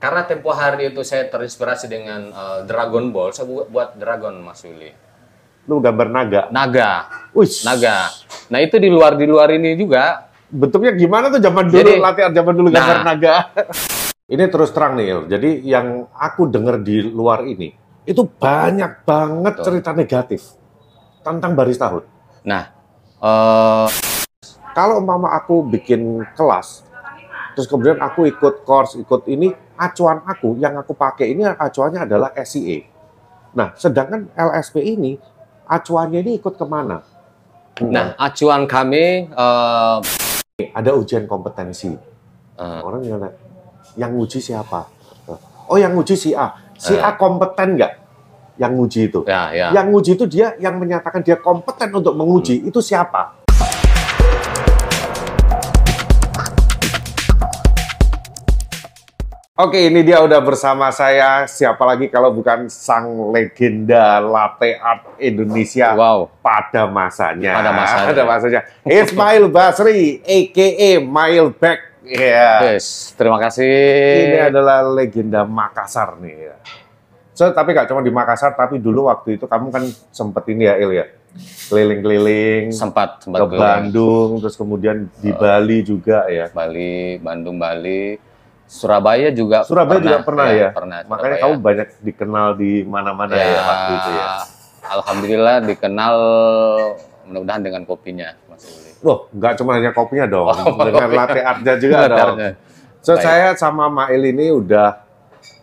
karena tempo hari itu saya terinspirasi dengan uh, Dragon Ball, saya buat, buat Dragon Mas Willy. Lu gambar naga. Naga. Wih. Naga. Nah itu di luar di luar ini juga. Bentuknya gimana tuh zaman dulu Jadi- latihan zaman dulu gambar Nah. naga. ini terus terang nih. Jadi yang aku dengar di luar ini itu banyak banget Betul. cerita negatif tentang barista hood. Nah, eh Kalau mama aku bikin kelas, terus kemudian aku ikut course, ikut ini, acuan aku yang aku pakai ini acuannya adalah SCA. Nah, sedangkan LSP ini acuannya ini ikut ke mana? nah acuan kami eh ada ujian kompetensi. eh, Orang yang yang nguji siapa? Oh, yang nguji si A. Si A kompeten nggak? Yang nguji itu. ya ya. Yang nguji itu dia yang menyatakan dia kompeten untuk menguji. Itu siapa? Oke, ini dia udah bersama saya. Siapa lagi kalau bukan sang legenda latte art Indonesia Wow. pada masanya. Pada masanya. Pada masanya. Ismail Basri, a.k.a. Mailback. Ya. Yes, terima kasih. Ini adalah legenda Makassar nih ya. So, tapi nggak cuma di Makassar, tapi dulu waktu itu kamu kan sempet ini ya, Il ya, keliling-keliling sempat ke sempat keliling. Bandung, terus kemudian di Bali juga ya. Bali, Bandung, Bali, Surabaya juga Surabaya juga pernah ya. Pernah. Makanya Surabaya. kamu banyak dikenal di mana-mana ya, waktu itu ya. Alhamdulillah dikenal mudah-mudahan dengan kopinya, Mas Willy. Loh, nggak cuma hanya kopinya dong, Oh, dengan latte artnya juga dong. So, Baik. saya sama Mail ini udah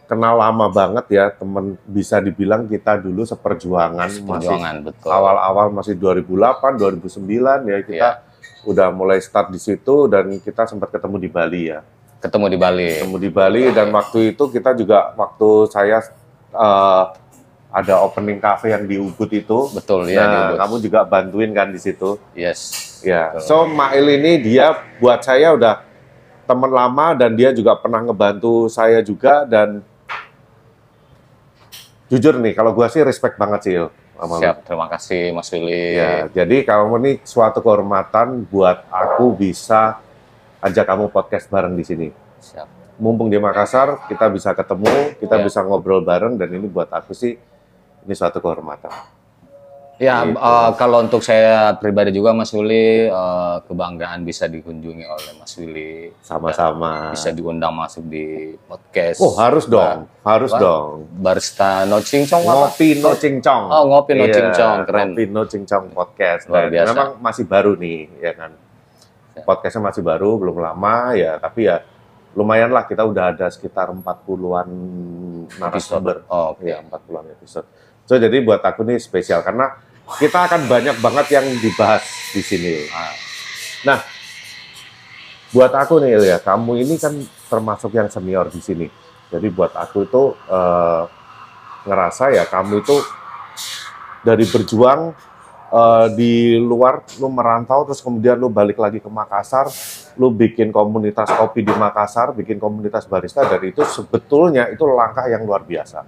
kenal lama banget ya, temen bisa dibilang kita dulu seperjuangan, masih Perjuangan betul. awal-awal masih 2008, 2009 ya kita Iya. udah mulai start di situ dan kita sempat ketemu di Bali ya. Ketemu di Bali. Ketemu di Bali dan waktu itu kita juga waktu saya eh, ada opening cafe yang di Ubud itu. Betul ya di nah, Ubud. kamu juga bantuin kan di situ. Yes. Ya. Betul. So Mail ini dia buat saya udah teman lama dan dia juga pernah ngebantu saya juga dan jujur nih kalau gua sih respect banget sih Il, lu. Siap, terima kasih Mas Willy. Ya, jadi kamu ini suatu kehormatan buat aku bisa ajak kamu podcast bareng di sini. Siap. Mumpung di Makassar, kita bisa ketemu, kita Ya. bisa ngobrol bareng, dan ini buat aku sih, ini suatu kehormatan. Ya, Gitu. eh, kalau untuk saya pribadi juga Mas Willy eh, kebanggaan bisa dikunjungi oleh Mas Willy. Sama-sama. Bisa diundang masuk di podcast. Oh, harus dong, harus Wah. dong. Barista No Cincong apa? Ngopi no cincong. Oh, ngopi no Iya, cincong, keren. Ngopi no cincong podcast. Luar biasa. Memang masih baru nih, ya kan. Ya. Podcastnya masih baru, belum lama ya, tapi ya lumayan lah kita udah ada sekitar 40-an narasumber. Oh, oke. Iya, 40-an episode. So, jadi buat aku nih spesial karena kita akan banyak banget yang dibahas di sini. Ah, Nah, buat aku nih ya, kamu ini kan termasuk yang senior di sini. Jadi buat aku itu eh, ngerasa ya kamu itu dari berjuang eh, di luar, lu merantau terus kemudian lu balik lagi ke Makassar, lu bikin komunitas kopi di Makassar, bikin komunitas barista dari itu sebetulnya itu langkah yang luar biasa.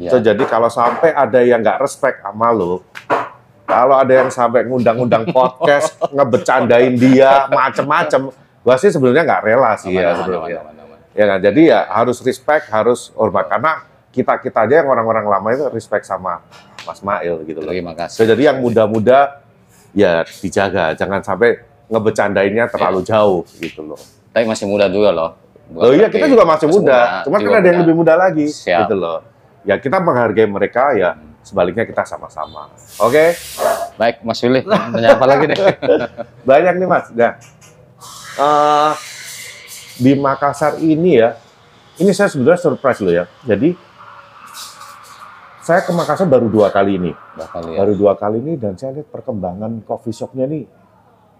ya. So, jadi kalau sampai ada yang nggak respect sama lo, kalau ada yang sampai ngundang-undang podcast, ngebecandain dia, macem-macem, gua sih sebenarnya nggak rela sih Aman, ya aman. Ya kan? Jadi ya harus respect, harus hormat. Karena kita-kita aja yang orang-orang lama itu respect sama Mas Mail gitu loh. Terima kasih. jadi yang muda-muda ya dijaga, jangan sampai ngebecandainnya terlalu jauh gitu loh. Tapi masih muda juga loh. Bukan Oh iya, kita juga masih muda. Cuma juga kan ada yang muda. lebih muda lagi, Siap. gitu loh. Ya kita menghargai mereka, ya sebaliknya kita sama-sama. Oke, Baik, Mas Willy. Tanya apa lagi nih? banyak nih mas. Nah, eh, di Makassar ini ya, ini saya sebenarnya surprise loh ya. Jadi saya ke Makassar baru dua kali ini, Bakal ya. baru dua kali ini dan saya lihat perkembangan coffee shopnya nih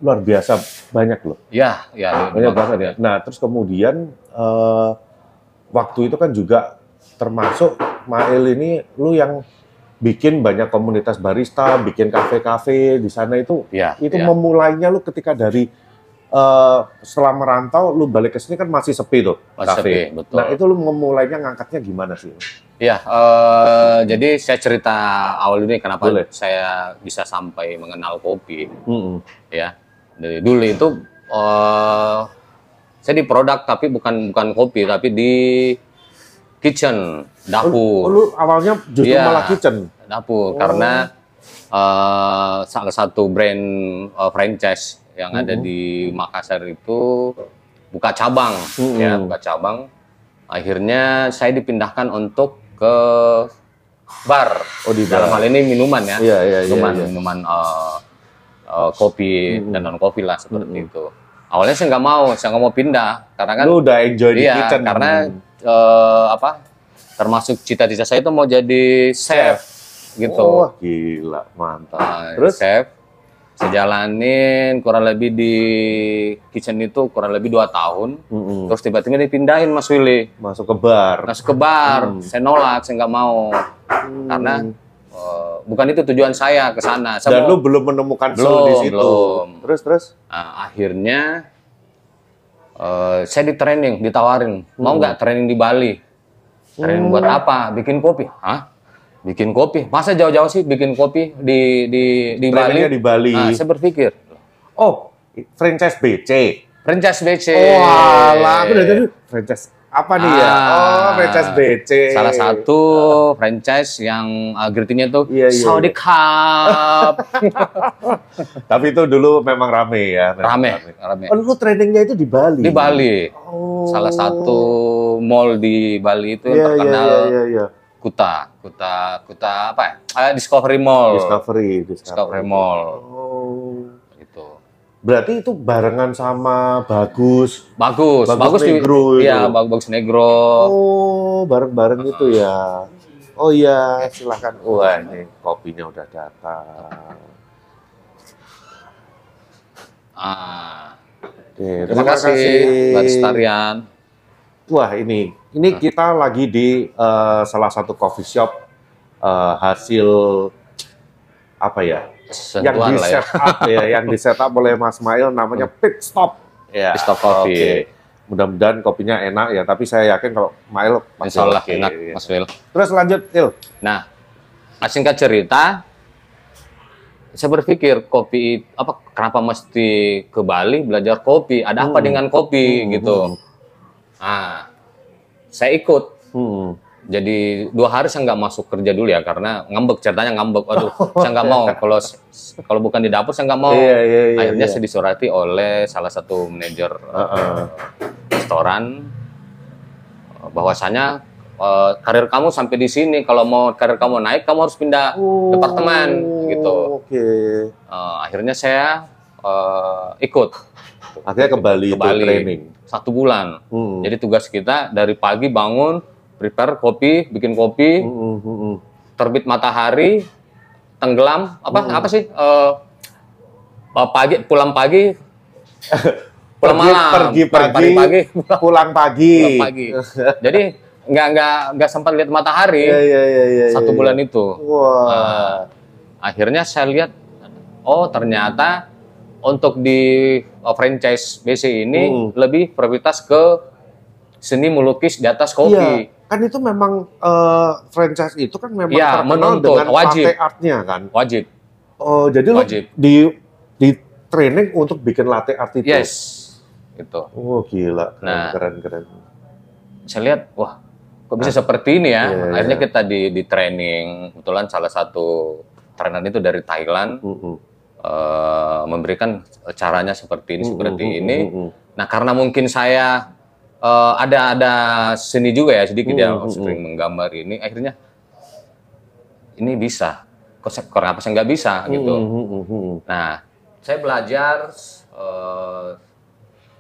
luar biasa banyak loh. Ya, ya. banyak banget ya. Nah, terus kemudian eh, waktu itu kan juga termasuk Mail ini lu yang bikin banyak komunitas barista, bikin kafe-kafe di sana itu Ya, itu ya. memulainya lu ketika dari eh, setelah merantau lu balik ke sini kan masih sepi tuh Masih kafe. sepi, betul. Nah, itu lu memulainya ngangkatnya gimana sih? Ya, eh, jadi saya cerita awal ini kenapa Boleh. saya bisa sampai mengenal kopi. Mm-mm. Ya, dari dulu itu eh saya di produk tapi bukan bukan kopi tapi di kitchen, Oh, dapur. lu awalnya justru Iya. malah kitchen. dapur Oh. karena eh, salah satu brand eh, franchise yang ada Mhm. di Makassar itu buka cabang Mhm. ya buka cabang akhirnya saya dipindahkan untuk ke bar Oh, di dalam hal ini minuman ya Iya, iya, iya. minuman iya. minuman eh, eh, kopi Mhm. dan non kopi lah seperti Mhm. itu awalnya saya nggak mau saya nggak mau pindah karena kan Lu udah enjoy di iya kitchen. karena eh, apa termasuk cita-cita saya itu mau jadi chef gitu Wah, gila, mantap. Uh, Terus? chef saya jalanin kurang lebih di kitchen itu kurang lebih dua tahun Mm-mm. terus tiba-tiba dipindahin Mas Willy masuk ke bar. masuk ke bar Hmm. saya nolak saya nggak mau karena uh, bukan itu tujuan saya ke sana Saya Dan mau- lu belum menemukan Belum, di situ. belum. Terus terus? Nah, akhirnya uh, saya di training ditawarin mau Hmm. nggak training di Bali training buat apa bikin kopi Hah? Bikin kopi masa jauh-jauh sih bikin kopi di di di Bali di Bali. Nah, saya berpikir Oh, franchise BC. franchise BC. Wah, lah, aku dari tadi franchise apa nih ya? Ah. Oh, franchise BC. Salah satu franchise yang uh, greetingnya tuh Iya, iya, Saudi Cup. Tapi itu dulu memang rame ya. memang rame, rame. Oh, lu trainingnya itu di Bali? Di Bali. Oh. Salah satu mall di Bali itu yang Iya, iya, terkenal iya, iya, iya. Kuta, Kuta, Kuta apa ya? Ah, Discovery Mall. Discovery, Discovery Mall. Oh. Gitu. Berarti itu barengan sama Bagus. Bagus, Bagus bagus, di- Negro itu. Iya, bagus, bagus negro. Oh, bareng-bareng itu ya. Oh iya, silahkan. Wah, ini kopinya udah datang. Ah, Oke, terima, kasih, Mbak Lestarian. Wah, ini ini kita lagi di eh, salah satu coffee shop eh, hasil apa ya? yang Sentuhan di lah ya. set up ya, yang di set up oleh Mas Mail namanya Pit Stop. Ya. Pit Stop Coffee. oke. Mudah-mudahan kopinya enak ya, tapi saya yakin kalau Mail pasti Insya Allah oke. enak, Mas Wil. Terus lanjut, Il. Nah, singkat cerita, saya berpikir kopi apa kenapa mesti ke Bali belajar kopi? Ada apa Hmm. dengan kopi Hmm, gitu? hmm. Ah, saya ikut. Hmm. Jadi dua hari saya nggak masuk kerja dulu ya karena ngambek ceritanya ngambek. Aduh, saya nggak mau kalau kalau bukan di dapur saya nggak mau. Iya, iya, iya, Akhirnya iya. saya disurati oleh salah satu manajer Heeh. restoran eh, bahwasanya eh, karir kamu sampai di sini kalau mau karir kamu naik kamu harus pindah departemen gitu. Oh, Oke. Eh, akhirnya saya eh, ikut Akhirnya ke Bali Ke Bali. training. satu bulan. Hmm. Jadi tugas kita dari pagi bangun, prepare kopi, bikin kopi, Hmm, hmm, hmm, hmm. terbit matahari, tenggelam, apa Hmm. apa sih? Eh, pagi pulang pagi, pulang Pergi- malam, pergi Pulang pagi, pagi, Pulang pagi. pulang pagi. Jadi nggak nggak nggak sempat lihat matahari Iya, iya, iya, iya, satu iya. bulan itu. Wah. Nah, akhirnya saya lihat, oh ternyata untuk di uh, franchise BC ini Hmm. lebih prioritas ke seni melukis di atas Iya, kopi. kan itu memang eh, franchise itu kan memang Iya, terkenal menuntut, dengan wajib. latte artnya kan. Wajib. Oh, jadi lu Wajib. di di training untuk bikin latte art itu. Yes. Gitu. Oh, gila. Keren, Nah. keren, keren. Saya lihat, wah, kok bisa seperti ini ya? Nah. Iya, Akhirnya iya. kita di di training. Kebetulan salah satu trainer itu dari Thailand Mm-mm. Eh, memberikan caranya seperti ini, seperti Mm-mm, ini. mm-mm. Nah, karena mungkin saya eh, ada ada seni juga ya sedikit ya Hmm, hmm, sering menggambar ini, akhirnya ini bisa. Kok saya, kenapa saya nggak bisa gitu? Mm-mm, mm-mm. Nah, saya belajar, eh,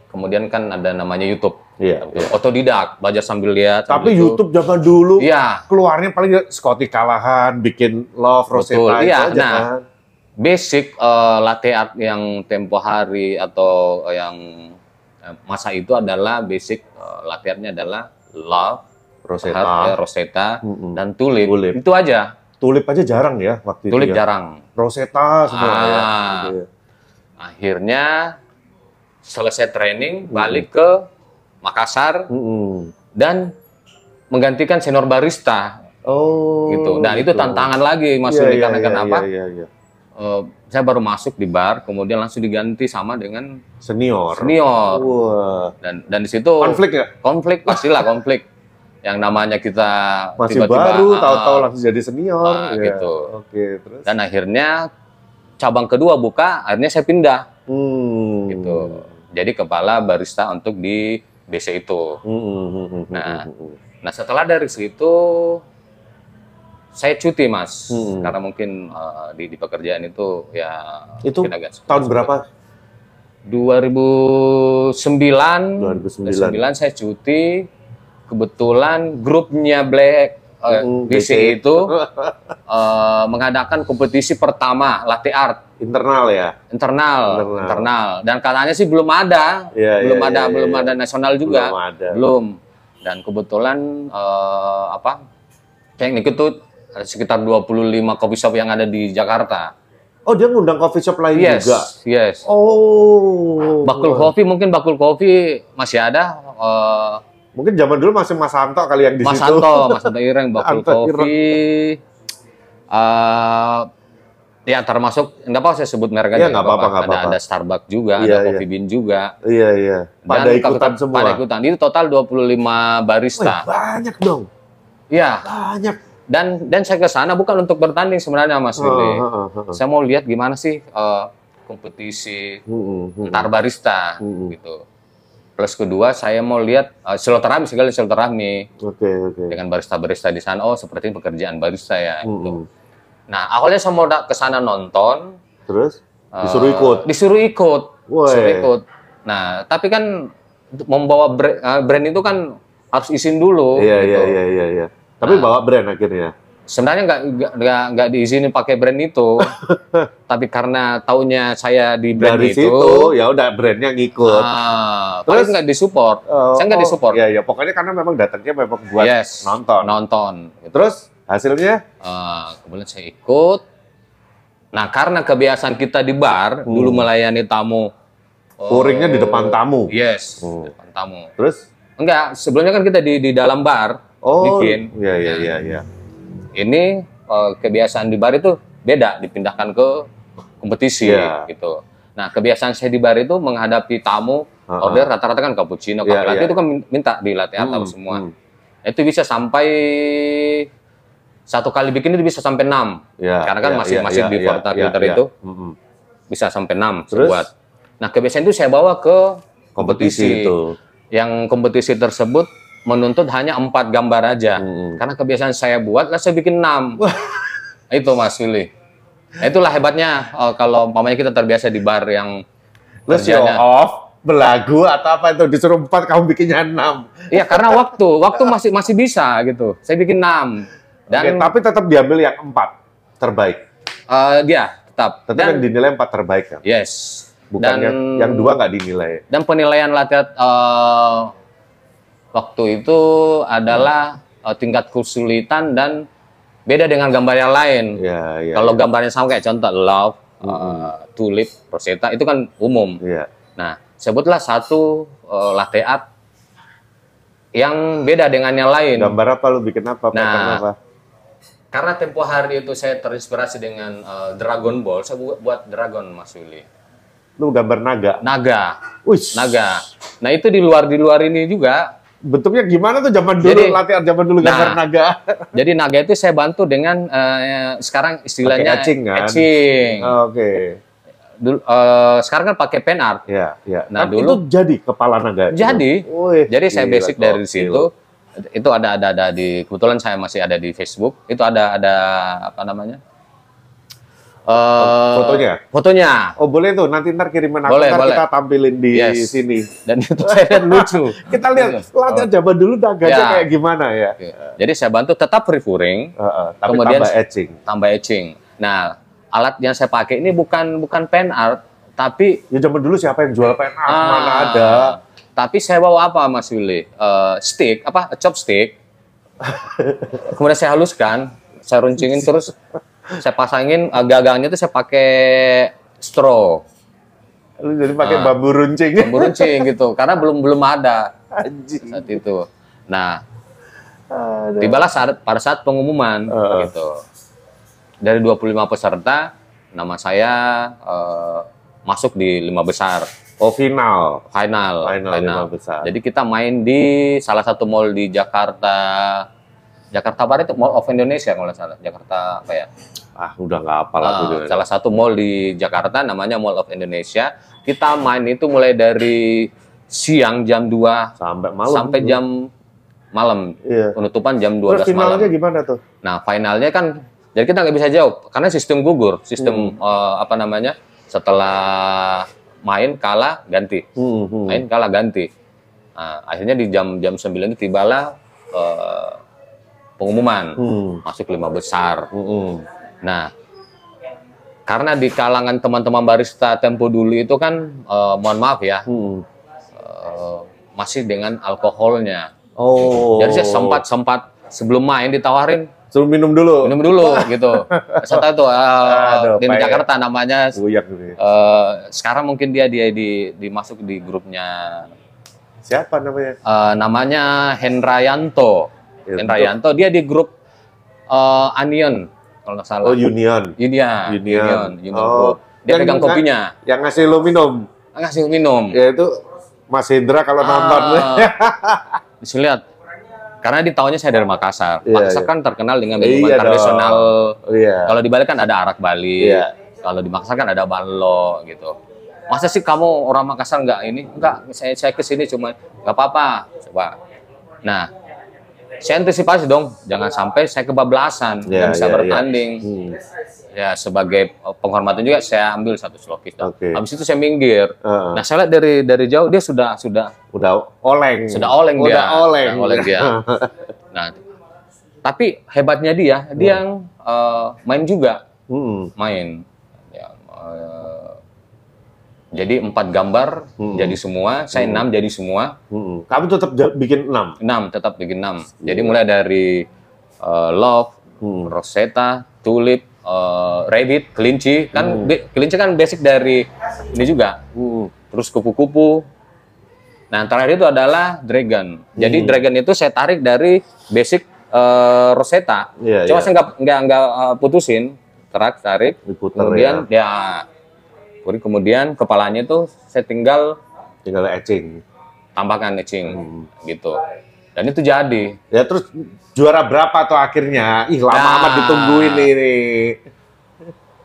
kemudian kan ada namanya YouTube, Iya. iya. otodidak, belajar sambil lihat. Tapi sambil. YouTube zaman dulu Iya, keluarnya paling Scotty Kalahan bikin Love Rosetta iya. Nah, kan. Basic eh, latte art yang tempo hari atau yang eh, masa itu adalah basic eh, latte artnya adalah love, Rosetta. heart, ya, rosetta, Mm-mm. dan tulip. Tulip. Itu aja. Tulip aja jarang ya waktu Tulip itu ya. jarang. Rosetta semua ya. Ah. Gitu ya. Akhirnya selesai training balik ke Makassar Mm-mm. dan menggantikan senior barista Oh. gitu. Dan itu gitu. tantangan lagi Mas Iya, Suli iya, karena iya, kenapa? Iya, iya, iya. Eh, saya baru masuk di bar, kemudian langsung diganti sama dengan Senior. senior. Wah. Dan dan di situ Konflik ya? konflik pastilah konflik. yang namanya kita Masih tiba-tiba, baru, ah, tahu-tahu langsung jadi senior. Ah, ya. gitu. Oke, terus. dan akhirnya cabang kedua buka akhirnya saya pindah Hmm. gitu jadi kepala barista untuk di BC itu Hmm, hmm, hmm, hmm, Nah, nah setelah dari situ saya cuti mas Hmm. karena mungkin eh, di, di pekerjaan itu ya Itu agak tahun berapa? 2009 2009. 2009 saya cuti kebetulan grupnya Black BC BC. itu eh, mengadakan kompetisi pertama latte art Internal ya? internal, Internal. internal dan katanya sih belum ada Iya, belum iya, ada iya, belum iya. ada nasional juga Belum ada. belum dan kebetulan eh, apa yang ikut tuh sekitar 25 coffee shop yang ada di Jakarta Oh, dia ngundang coffee shop lain yes juga? yes Oh. bakul kopi mungkin bakul kopi masih ada eh, Mungkin zaman dulu masih Mas Santo kali yang di Mas situ. Santo Mas Santo Ireng bakul kopi eh, ya termasuk nggak apa saya sebut merek aja Iya, nggak apa-apa, ada apa-apa. ada Starbucks juga Iya, ada iya. Coffee Bean juga Iya, iya. Pada Dan ikutan semua. Pada ikutan. Itu total 25 Wih, barista. banyak dong. Iya. Banyak. Dan dan saya ke sana bukan untuk bertanding sebenarnya Mas Willy. Heeh, heeh, heeh. Saya mau lihat gimana sih eh, kompetisi Hmm, hmm, antar barista Hmm. gitu. Plus kedua saya mau lihat uh, silaturahmi segala silaturahmi Oke, oke. dengan barista-barista di sana. Oh, seperti pekerjaan barista ya Hmm, gitu. hmm. Nah, awalnya saya mau ke sana nonton, Terus eh, disuruh ikut. Disuruh ikut. Woi. Disuruh ikut. Nah, tapi kan membawa brand, brand itu kan harus izin dulu. Iya, iya, gitu. iya, iya, iya. Tapi Nah. bawa brand akhirnya. Sebenarnya nggak nggak- nggak diizinin pakai brand itu, tapi karena taunya saya di brand Dari itu, situ ya udah brandnya ngikut. ah, Terus? Nggak disupport. Oh, saya nggak oh, disupport. Iya, iya. Pokoknya karena memang datangnya memang buat yes, nonton. nonton. gitu. Terus hasilnya? Ah, kemudian saya ikut. Nah, karena kebiasaan kita di bar Hmm. dulu melayani tamu. Pouringnya di eh, depan tamu. Yes, Hmm. di depan tamu. Terus? Enggak, sebelumnya kan kita di di dalam bar Oh, bikin. iya, iya, iya, iya. Ini eh, kebiasaan di bar itu beda, dipindahkan ke kompetisi Iya. gitu. Nah, kebiasaan saya di bar itu menghadapi tamu order rata-rata kan cappuccino, Iya, kopi latte iya. itu kan minta di latte Hmm, semua. hmm. Itu bisa sampai satu kali bikin itu bisa sampai enam. Ya, Karena kan ya, masih ya, masih ya, di ya, porta ya, filter ya. itu Hmm, hmm. bisa sampai enam Terus? buat. Nah, kebiasaan itu saya bawa ke Kompetisi itu. Yang kompetisi tersebut menuntut hanya empat gambar aja. Hmm. Karena kebiasaan saya buat, lah saya bikin enam. itu Mas Willy. Nah, itulah hebatnya eh, kalau umpamanya kita terbiasa di bar yang Lu kerjanya. off, belagu atau apa itu disuruh empat kamu bikinnya enam. Iya, karena waktu, waktu masih masih bisa gitu. Saya bikin enam. Dan Oke, tapi tetap diambil yang empat terbaik. eh, dia tetap. Tetap Dan yang dinilai empat terbaik kan. yes. Bukan Dan yang, yang dua nggak dinilai. dan penilaian latihan eh, waktu itu adalah eh, tingkat kesulitan dan beda dengan gambar yang lain. Ya, ya. Kalau gambarnya sama kayak contoh love, Hmm. tulip, rosetta itu kan umum. Iya. Nah, sebutlah satu eh, latte art yang beda dengan yang lain. Gambar apa lu bikin apa? Nah, apa? Karena tempo hari itu saya terinspirasi dengan eh, Dragon Ball, saya buat, buat Dragon Mas Willy. Lu gambar naga. Naga, Wih, naga. Nah itu di luar di luar ini juga. Bentuknya gimana tuh zaman dulu Jadi- latihan zaman dulu gambar Nah, naga. Jadi naga itu saya bantu dengan eh, sekarang istilahnya etching, kan? etching. Oke. Dulu, eh, sekarang kan pakai pen art. Ya, ya. Nah, Tapi dulu- itu jadi kepala naga. Jadi, Wih, Jadi saya gila, basic dari gokil. situ. Itu ada ada ada di kebetulan saya masih ada di Facebook. Itu ada ada apa namanya? Eh, Fotonya? Fotonya. Oh boleh tuh, nanti ntar kirimin aku, Boleh, ntar boleh. kita tampilin di Yes. sini. Dan itu saya lihat lucu. Kita lihat latihan zaman dulu naganya Ya. kayak gimana ya. Oke. Jadi saya bantu tetap refuring, Heeh, tapi Kemudian- tambah etching. tambah etching. Nah, alat yang saya pakai ini bukan bukan pen art, tapi Ya zaman dulu siapa yang jual pen art? Ah, Mana ada? Tapi saya bawa apa Mas Willy? Eh, stick, apa? Chopstick. Kemudian saya haluskan, saya runcingin terus saya pasangin gagangnya itu saya pakai straw, Lu jadi pakai Ah. bambu runcing. bambu runcing gitu. Karena belum belum ada Anjing. saat itu. Nah, Aduh. tibalah saat pada saat pengumuman Heeh. gitu. Dari 25 peserta, nama saya eh, masuk di lima besar. Oh final. final, Final, lima besar. Jadi kita main di salah satu mall di Jakarta, Jakarta Barat itu Mall of Indonesia kalau salah. Jakarta apa ya? Ah udah nggak hafal aku Ah, juga. salah satu mall di Jakarta namanya Mall of Indonesia. Kita main itu mulai dari siang jam 2 Sampai malam. sampai jam malam. Iya. Penutupan jam Terus 12 malam. finalnya gimana tuh? Nah, finalnya kan jadi kita nggak bisa jawab karena sistem gugur, sistem Hmm. eh, apa namanya? Setelah main kalah ganti. Hmm, hmm. Main kalah ganti. Nah, akhirnya di jam jam 9 itu tibalah eh, pengumuman Hmm. masuk lima besar. Hmm. Nah, karena di kalangan teman-teman barista tempo dulu itu kan eh, mohon maaf ya, Hmm. eh, masih dengan alkoholnya. Oh. Jadi saya sempat sempat sebelum main ditawarin Suruh minum dulu. minum dulu gitu. Saya tahu tuh eh, Aduh, di. Jakarta namanya gitu. eh, sekarang mungkin dia dia di dimasuk di grupnya Siapa namanya? eh, namanya Hendrayanto. Ya, Hendrayanto dia di grup eh, Anion kalau nggak salah. Oh Union. Union, Union. Union, Union Oh. Group. Dia Yang pegang nggak- kopinya, Yang ngasih lo minum. ngasih minum. Ya itu Mas Hendra kalau nonton. Ah, bisa lihat. Karena di tahunnya saya dari Makassar. Iya, Makassar iya. kan terkenal dengan minuman Iya dong. tradisional. Iya. Kalau di Bali kan ada arak Bali. Iya. Kalau di Makassar kan ada ballo gitu. Masa sih kamu orang Makassar nggak ini? Enggak, saya saya ke sini cuma nggak apa-apa. Coba. Nah, saya antisipasi dong, jangan sampai saya kebablasan, Iya, nggak bisa iya, bertanding. Hmm. Ya sebagai penghormatan juga saya ambil satu slokis. Oke. Habis itu saya minggir. Heeh. Nah saya lihat dari dari jauh dia sudah sudah Udah oleng. sudah oleng dia. Udah oleng. Sudah oleng dia. Nah, tapi hebatnya dia, dia yang eh, main juga, Hmm. main. Ya, eh, jadi empat gambar Hmm. jadi semua, saya enam jadi semua, Hmm. Kamu tetap bikin enam. enam tetap bikin enam. Jadi mulai dari eh, love, Hmm. rosetta, tulip, eh, rabbit, kelinci, kan Hmm. kelinci kan basic dari ini juga. Hmm. terus kupu-kupu. Nah, terakhir itu adalah dragon. Jadi Hmm. dragon itu saya tarik dari basic eh, Rosetta. Iya, Cuma iya. saya nggak nggak putusin, tarik tarik. Diputer kemudian ya. ya, kemudian- kemudian kepalanya itu saya tinggal Tinggal etching. tambahkan etching Hmm. gitu. Dan itu jadi. Ya terus juara berapa tuh akhirnya? Ih lama Nah. amat ditungguin ini.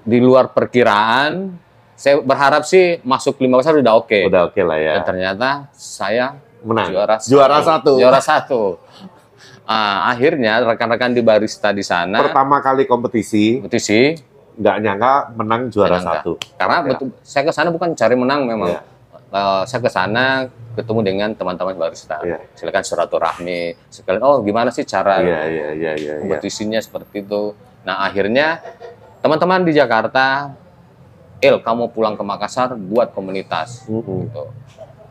Di luar perkiraan, saya berharap sih masuk lima besar udah oke. Udah oke lah ya. Dan ternyata saya Menang. juara Juara satu. Juara satu. Ah, akhirnya rekan-rekan di barista di sana Pertama kali kompetisi kompetisi nggak nyangka menang juara nyangka. satu. karena Ya. betul saya ke sana bukan cari menang memang. Iya. Eh, saya ke sana ketemu dengan teman-teman barista. Iya. Silakan silaturahmi, sekalian oh gimana sih cara iya iya iya. iya. kompetisinya seperti itu. Nah, akhirnya teman-teman di Jakarta, Il, kamu pulang ke Makassar buat komunitas. Mm-mm. Gitu.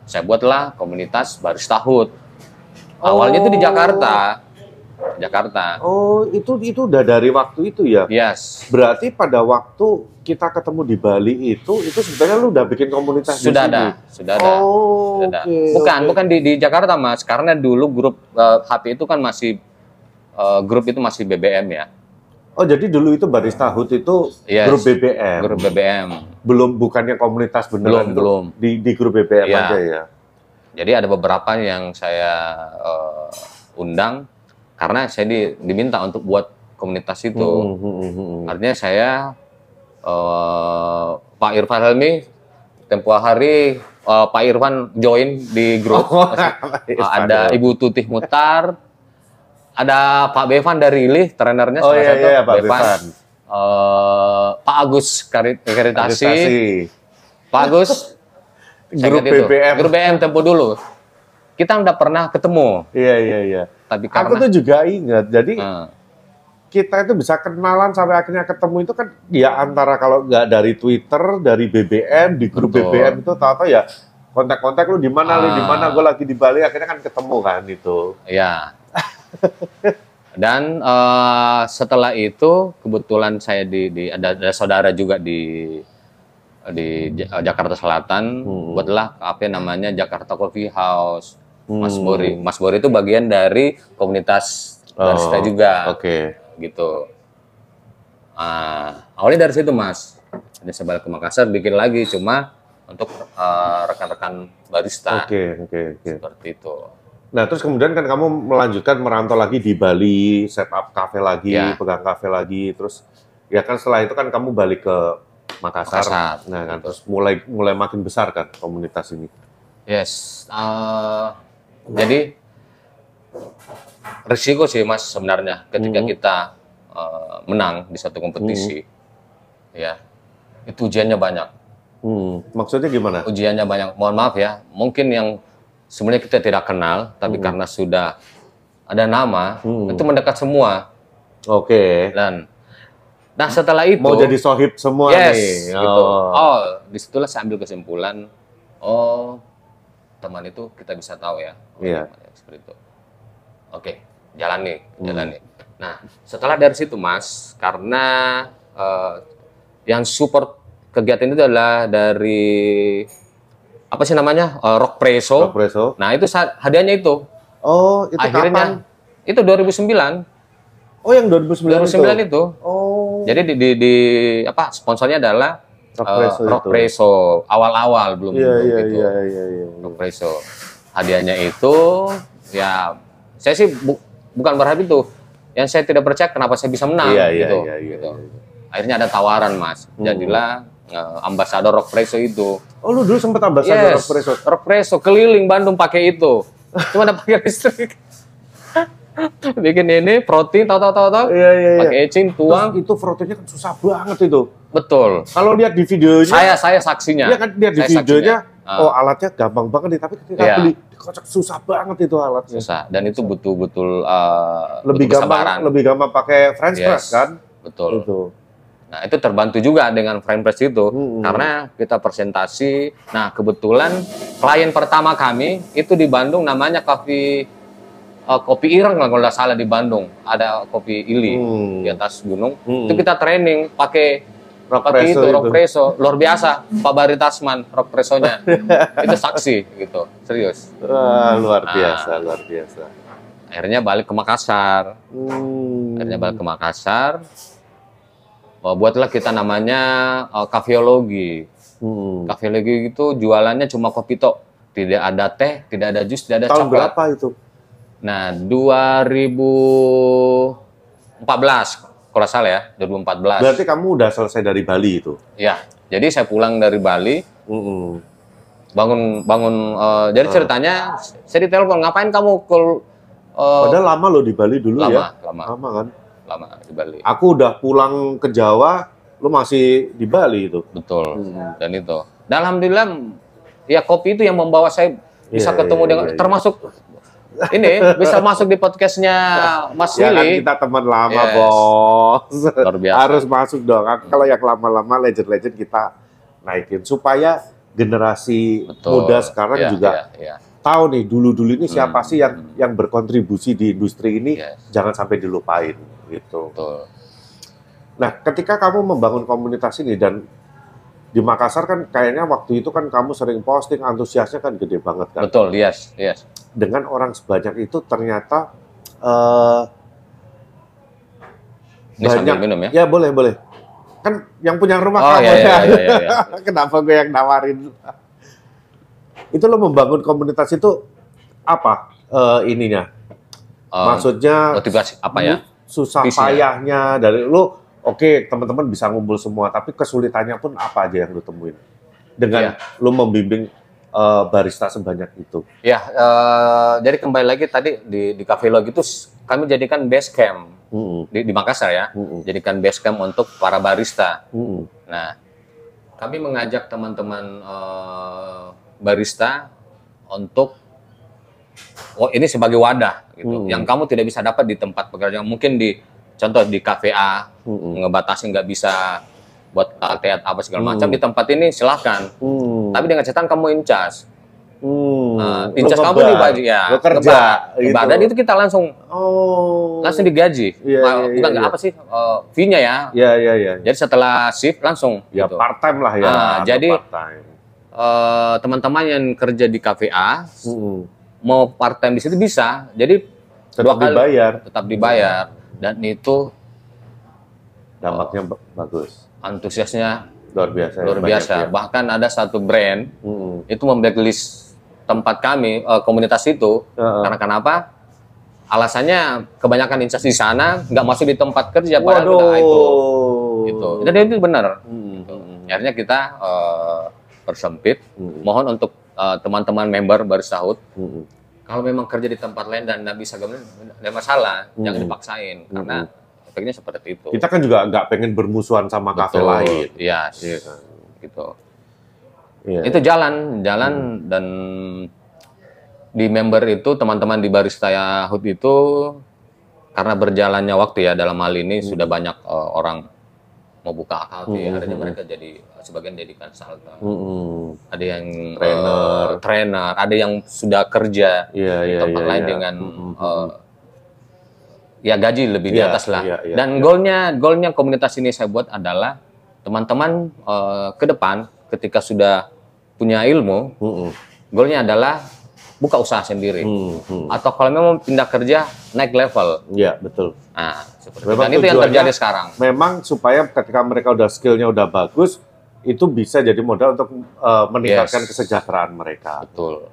Saya buatlah komunitas barista Hut. Awalnya itu di Oh. Jakarta. Jakarta. Oh itu itu udah dari waktu itu ya. Yes. Berarti pada waktu kita ketemu di Bali itu itu sebenarnya lu udah bikin komunitas di Sudah sini? ada, sudah ada. Oh, Sudah ada. oke, bukan, oke. bukan di, di Jakarta, Mas. Karena dulu grup eh, HP itu kan masih eh, grup itu masih BBM ya. Oh jadi dulu itu barista Hut itu Yes. grup BBM. Grup BBM. Belum bukannya komunitas beneran Belum, itu belum. di di grup BBM Iya. aja ya. Jadi ada beberapa yang saya eh, undang karena saya di- diminta untuk buat komunitas itu. Hmm, hmm, hmm, hmm. Artinya saya eh, Pak Irfan Helmi tempo hari eh, Pak Irfan join di grup. Oh, Eh, ada Ibu Tutih Mutar, ada Pak Bevan dari Lih, trenernya Oh salah iya satu, iya Pak Bevan. Eh, Pak Agus Kari- Karitasi. Pak Agus, Grup. BBM. grup BBM tempo dulu. Kita udah pernah ketemu, Iya iya iya. Tapi Aku karena tuh juga ingat. Jadi Eh, kita itu bisa kenalan sampai akhirnya ketemu itu kan ya antara kalau nggak dari Twitter, dari BBM, di grup Betul. BBM itu tahu-tahu ya kontak-kontak lu di mana lu di Ah. mana gue lagi di Bali akhirnya kan ketemu kan itu. ya. Dan eh, setelah itu kebetulan saya di, di ada, ada saudara juga di di Ja- Jakarta Selatan, Hmm. buatlah kafe namanya Jakarta Coffee House. Mas Hmm. Bori. Mas Bori itu bagian dari komunitas barista Oh, juga, Oke. gitu. Ah, awalnya dari situ Mas. Jadi saya balik ke Makassar bikin lagi, cuma untuk eh, rekan-rekan barista Oke, oke, oke. seperti itu. Nah, terus kemudian kan kamu melanjutkan merantau lagi di Bali, set up cafe lagi, Ya. pegang cafe lagi, terus ya kan setelah itu kan kamu balik ke Makassar. Makassar, Nah, kan terus mulai mulai makin besar kan komunitas ini. Yes, eh, jadi risiko sih mas sebenarnya ketika Mhm. kita eh, menang di satu kompetisi, Mhm. ya itu ujiannya banyak. Hmm, maksudnya gimana? Ujiannya banyak. Mohon maaf ya, mungkin yang sebenarnya kita tidak kenal, tapi Mhm. karena sudah ada nama, Mhm. itu mendekat semua. Oke. Dan nah setelah itu Mau jadi sohib semua yes, nih. gitu. Oh. Oh, di situlah saya ambil kesimpulan. Oh, teman itu kita bisa tahu ya. Iya. Seperti itu. Oke, jalan nih, Hmm. jalan nih. Nah, setelah dari situ Mas, karena eh, yang support kegiatan itu adalah dari apa sih namanya Eh, Rock Preso. Rock Preso. Nah, itu hadiahnya itu. Oh, itu Akhirnya kapan? itu 2009. Oh, yang 2009, 2009 itu. itu. Oh. Jadi di, di, di- apa sponsornya adalah Rock eh, Preso Rock. Preso awal-awal belum Iya, belum iya, gitu. iya, iya, iya. Rock Preso. Hadiahnya itu ya saya sih bu- bukan berharap itu. Yang saya tidak percaya kenapa saya bisa menang Iya, iya, gitu. iya, iya, gitu. iya. Akhirnya ada tawaran, Mas. Hmm. Jadilah eh, ambasador Rock Preso itu. Oh, lu dulu sempat ambasador Yes, Rock Preso. Rock Preso keliling Bandung pakai itu. Cuma ada pakai listrik. Bikin ini protein tahu tahu tahu tahu. Iya, iya, iya. Pakai ecin Terus tuang. itu fotonya kan susah banget itu. Betul. Kalau lihat di videonya, Saya saya saksinya. Iya kan lihat di Saya videonya, saksinya. oh alatnya gampang banget nih, tapi ketika Iya. beli dikocok susah banget itu alatnya. susah dan itu butuh-butuh uh, Lebih butuh gampang, kesabaran. lebih gampang pakai French Yes. press kan? betul Itu. nah itu terbantu juga dengan frame press itu Hmm. karena kita presentasi nah kebetulan klien pertama kami itu di Bandung namanya kopi uh, kopi ireng kalau nggak salah di Bandung ada kopi ili Hmm. di atas gunung Hmm. itu kita training pakai Rock presso itu rock itu. presso luar biasa Pak Bari Tasman rock pressonya itu saksi gitu serius Wah, luar Ah. biasa, luar biasa. akhirnya balik ke Makassar Hmm. akhirnya balik ke Makassar Oh, buatlah kita namanya uh, kafeologi Hmm. kafeologi itu jualannya cuma kopi tok tidak ada teh tidak ada jus tidak ada Tahun coklat berapa itu? Nah 2014 kalau salah ya 2014 Berarti kamu udah selesai dari Bali itu? ya jadi saya pulang dari Bali Hmm. bangun bangun uh, jadi Ah. ceritanya saya ditelepon ngapain kamu ke uh, Padahal lama loh di Bali dulu lama ya? lama Lama kan? lama di Bali Aku udah pulang ke Jawa, lu masih di Bali itu. betul Hmm. dan itu. Dan alhamdulillah ya kopi itu yang membawa saya bisa Iya, ketemu iya, dengan iya, iya. termasuk ini bisa masuk di podcastnya Mas Ya kan Willy. kita teman lama, Yes. bos. Luar biasa. Harus masuk dong. Kalau yang lama-lama legend-legend kita naikin supaya generasi Betul. muda sekarang Iya, juga iya, iya. tahu nih dulu-dulu ini siapa Hmm, sih yang yang berkontribusi di industri ini Yes, jangan sampai dilupain gitu. betul. Nah, ketika kamu membangun komunitas ini dan di Makassar kan kayaknya waktu itu kan kamu sering posting antusiasnya kan gede banget kan. Betul, yes, yes. Dengan orang sebanyak itu ternyata eh, Ini banyak minum ya. ya boleh boleh kan yang punya rumah Oh, kamu iya, iya, ya. iya, iya, iya. Kenapa gue yang nawarin? itu lo membangun komunitas itu apa eh, ininya? Eh, Maksudnya motivasi apa ya? susah Visinya. payahnya dari lo oke teman-teman bisa ngumpul semua tapi kesulitannya pun apa aja yang lo temuin dengan Iya. lo membimbing eh, barista sebanyak itu Ya, eh, jadi kembali lagi tadi di di Cafe Log itu kami jadikan base camp Mm-mm. di, di Makassar ya. Mm-mm. Jadikan base camp untuk para barista. Mm-mm. Nah, kami mengajak teman-teman eh, barista untuk oh ini sebagai wadah gitu, Hmm. yang kamu tidak bisa dapat di tempat pekerjaan. Mungkin di contoh di kafe A Mm-mm. ngebatasi nggak bisa buat latte apa segala Hmm. macam di tempat ini silahkan. Mm. Tapi dengan catatan kamu incas. Mm. Nah, incas kamu ngebar, dibaji ya. lo kerja gitu. Dan itu kita langsung oh langsung digaji. Iya, Nah, iya, Bukan iya, nggak iya. apa sih eh, fee-nya ya. ya ya ya Jadi setelah shift langsung ya gitu. part time lah ya Ah, atau jadi-. Eh, teman-teman yang kerja di kafe A Mm-mm. mau part time di situ bisa. Jadi tetap kali dibayar tetap dibayar dan itu dampaknya ba- bagus antusiasnya Luar biasa. luar banyak biasa. ya. Bahkan ada satu brand Mm-mm. itu memblacklist tempat kami eh, komunitas itu Heeh. karena kenapa? Alasannya kebanyakan instansi di sana nggak masuk di tempat kerja Waduh. udah itu gitu. Jadi itu benar. Mm-mm. Akhirnya kita eh, persempit. Mm-mm. Mohon untuk eh, teman-teman member baris tahun Mm-mm. kalau memang kerja di tempat lain dan nggak bisa gabung, ada masalah, jangan Hmm. dipaksain karena efeknya seperti itu. Kita kan juga nggak pengen bermusuhan sama kafe lain. Iya, Iya kan. gitu. Iya. Itu jalan, jalan dan di member itu teman-teman di barista Yahud itu karena berjalannya waktu ya dalam hal ini Hmm. sudah banyak eh, orang mau buka kafe, Hmm, ada hmm, mereka jadi sebagian jadi konsultan, Mm-mm. ada yang Trainer. eh, trainer, ada yang sudah kerja Iya, di iya, tempat iya, lain iya. dengan Mm-mm. eh, ya gaji lebih di Iya, atas lah. iya, iya. Dan goalnya goalnya komunitas ini saya buat adalah teman-teman eh, ke depan ketika sudah punya ilmu, Mm-mm. goalnya adalah buka usaha sendiri. Mm-mm. Atau kalau memang pindah kerja naik level. Iya, betul. Nah, seperti Memang dan itu yang terjadi sekarang. Memang supaya ketika mereka udah skillnya udah bagus, itu bisa jadi modal untuk uh, meningkatkan Yes. kesejahteraan mereka. Betul.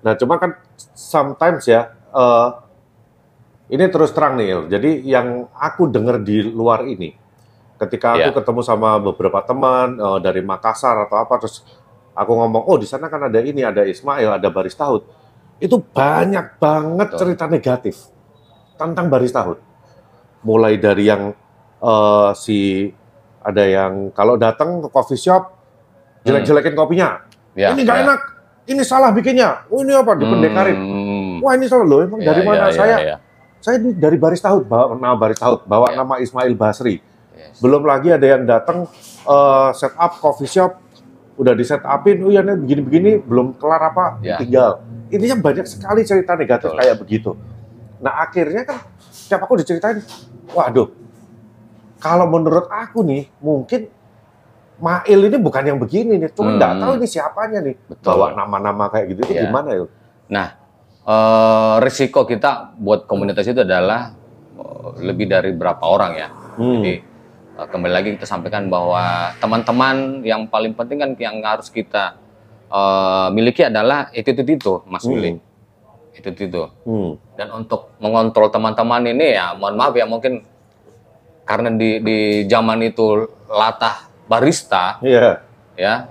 Nah, cuma kan sometimes ya, uh, ini terus terang nih, Il. Jadi yang aku dengar di luar ini, ketika aku Iya. ketemu sama beberapa teman uh, dari Makassar atau apa, terus aku ngomong, oh di sana kan ada ini, ada Ismail, ada Baris Tahut. Itu banyak banget Betul. cerita negatif tentang Baris Tahut. Mulai dari yang uh, si ada yang kalau datang ke coffee shop jelek-jelekin kopinya, Ya, ini nggak ya. enak, ini salah bikinnya, oh ini apa dipendekarin. Hmm. Wah ini salah loh, emang Ya, dari mana ya, ya, saya? ya. Saya ini dari Baris Tahut, bawa nama Baris Tahut, bawa Ya. nama Ismail Basri. Yes. Belum lagi ada yang datang eh, set up coffee shop, udah di set upin, oh nih begini-begini, belum kelar apa, Ya. tinggal. Intinya banyak sekali cerita negatif Betul. kayak begitu. Nah akhirnya kan, setiap aku diceritain, waduh, kalau menurut aku nih, mungkin Mail ini bukan yang begini nih, cuma nggak Hmm. tahu ini siapanya nih. Betul. Bawa nama-nama kayak gitu, itu Ya. gimana ya? Nah, eh, risiko kita buat komunitas itu adalah eh, lebih dari berapa orang ya. Hmm. Jadi eh, kembali lagi kita sampaikan bahwa teman-teman yang paling penting kan yang harus kita eh, miliki adalah attitude itu, Mas Hmm. Willy. Attitude itu. Hmm. Dan untuk mengontrol teman-teman ini ya, mohon maaf ya mungkin karena di di zaman itu latah barista Iya, ya,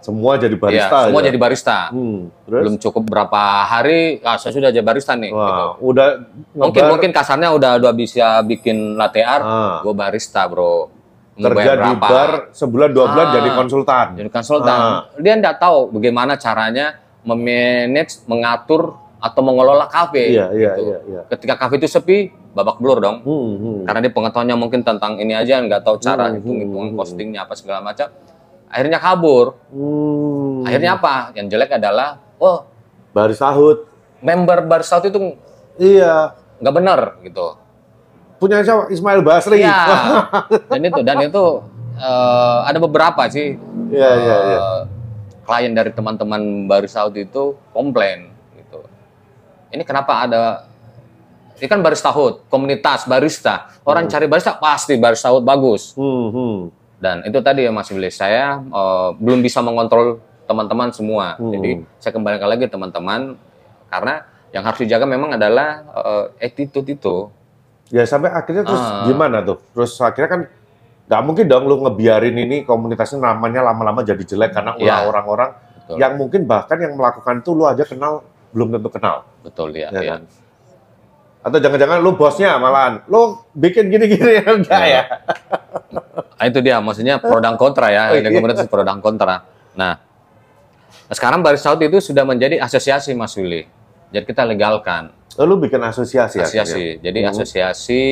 semua jadi ya barista. semua aja. jadi barista. Hmm. Terus? Belum cukup berapa hari, ah, saya sudah jadi barista nih. gitu. Wah, udah Mungkin ngebar, mungkin kasarnya udah udah bisa bikin latte art, Ah. gue barista bro. Kerja di berapa? bar sebulan dua bulan Ah. jadi konsultan. Jadi konsultan. Ah. Dia nggak tahu bagaimana caranya memanage, mengatur atau mengelola kafe. Iya, iya, gitu. iya, iya. Ketika kafe itu sepi, babak belur dong. Hmm, hmm. Karena dia pengetahuannya mungkin tentang ini aja, nggak tahu cara Hmm, hitung-hitungan hmm, costingnya apa segala macam. Akhirnya kabur. Hmm. Akhirnya apa? Yang jelek adalah, oh baris sahut. member barista itu Iya. nggak benar gitu. Punya siapa? Ismail Basri. Iya. dan itu dan itu eh, ada beberapa sih Iya, iya, iya. eh, klien dari teman-teman barista itu komplain gitu. Ini kenapa ada ini kan barista hut, komunitas barista. Orang cari barista pasti barista hut bagus. Hmm, hmm. Dan itu tadi ya Mas Billy, saya eh, belum bisa mengontrol teman-teman semua. Hmm. Jadi saya kembalikan lagi teman-teman karena yang harus dijaga memang adalah eh, attitude itu. Ya sampai akhirnya terus Ah. gimana tuh? Terus akhirnya kan nggak mungkin dong lu ngebiarin ini komunitasnya namanya lama-lama jadi jelek karena ulah Iya. orang-orang Betul. yang mungkin bahkan yang melakukan itu lu aja kenal belum tentu kenal. Betul ya. Ya ya. kan? Atau jangan-jangan lu bosnya malahan, lu bikin gini-gini enggak ya? Nah, itu dia, maksudnya pro dan kontra ya, Oh, ada komunitas pro dan kontra. Nah, sekarang Barista Out itu sudah menjadi asosiasi Mas Willy. Jadi kita legalkan Lu bikin asosiasi akhirnya? asosiasi. Jadi Hmm. asosiasi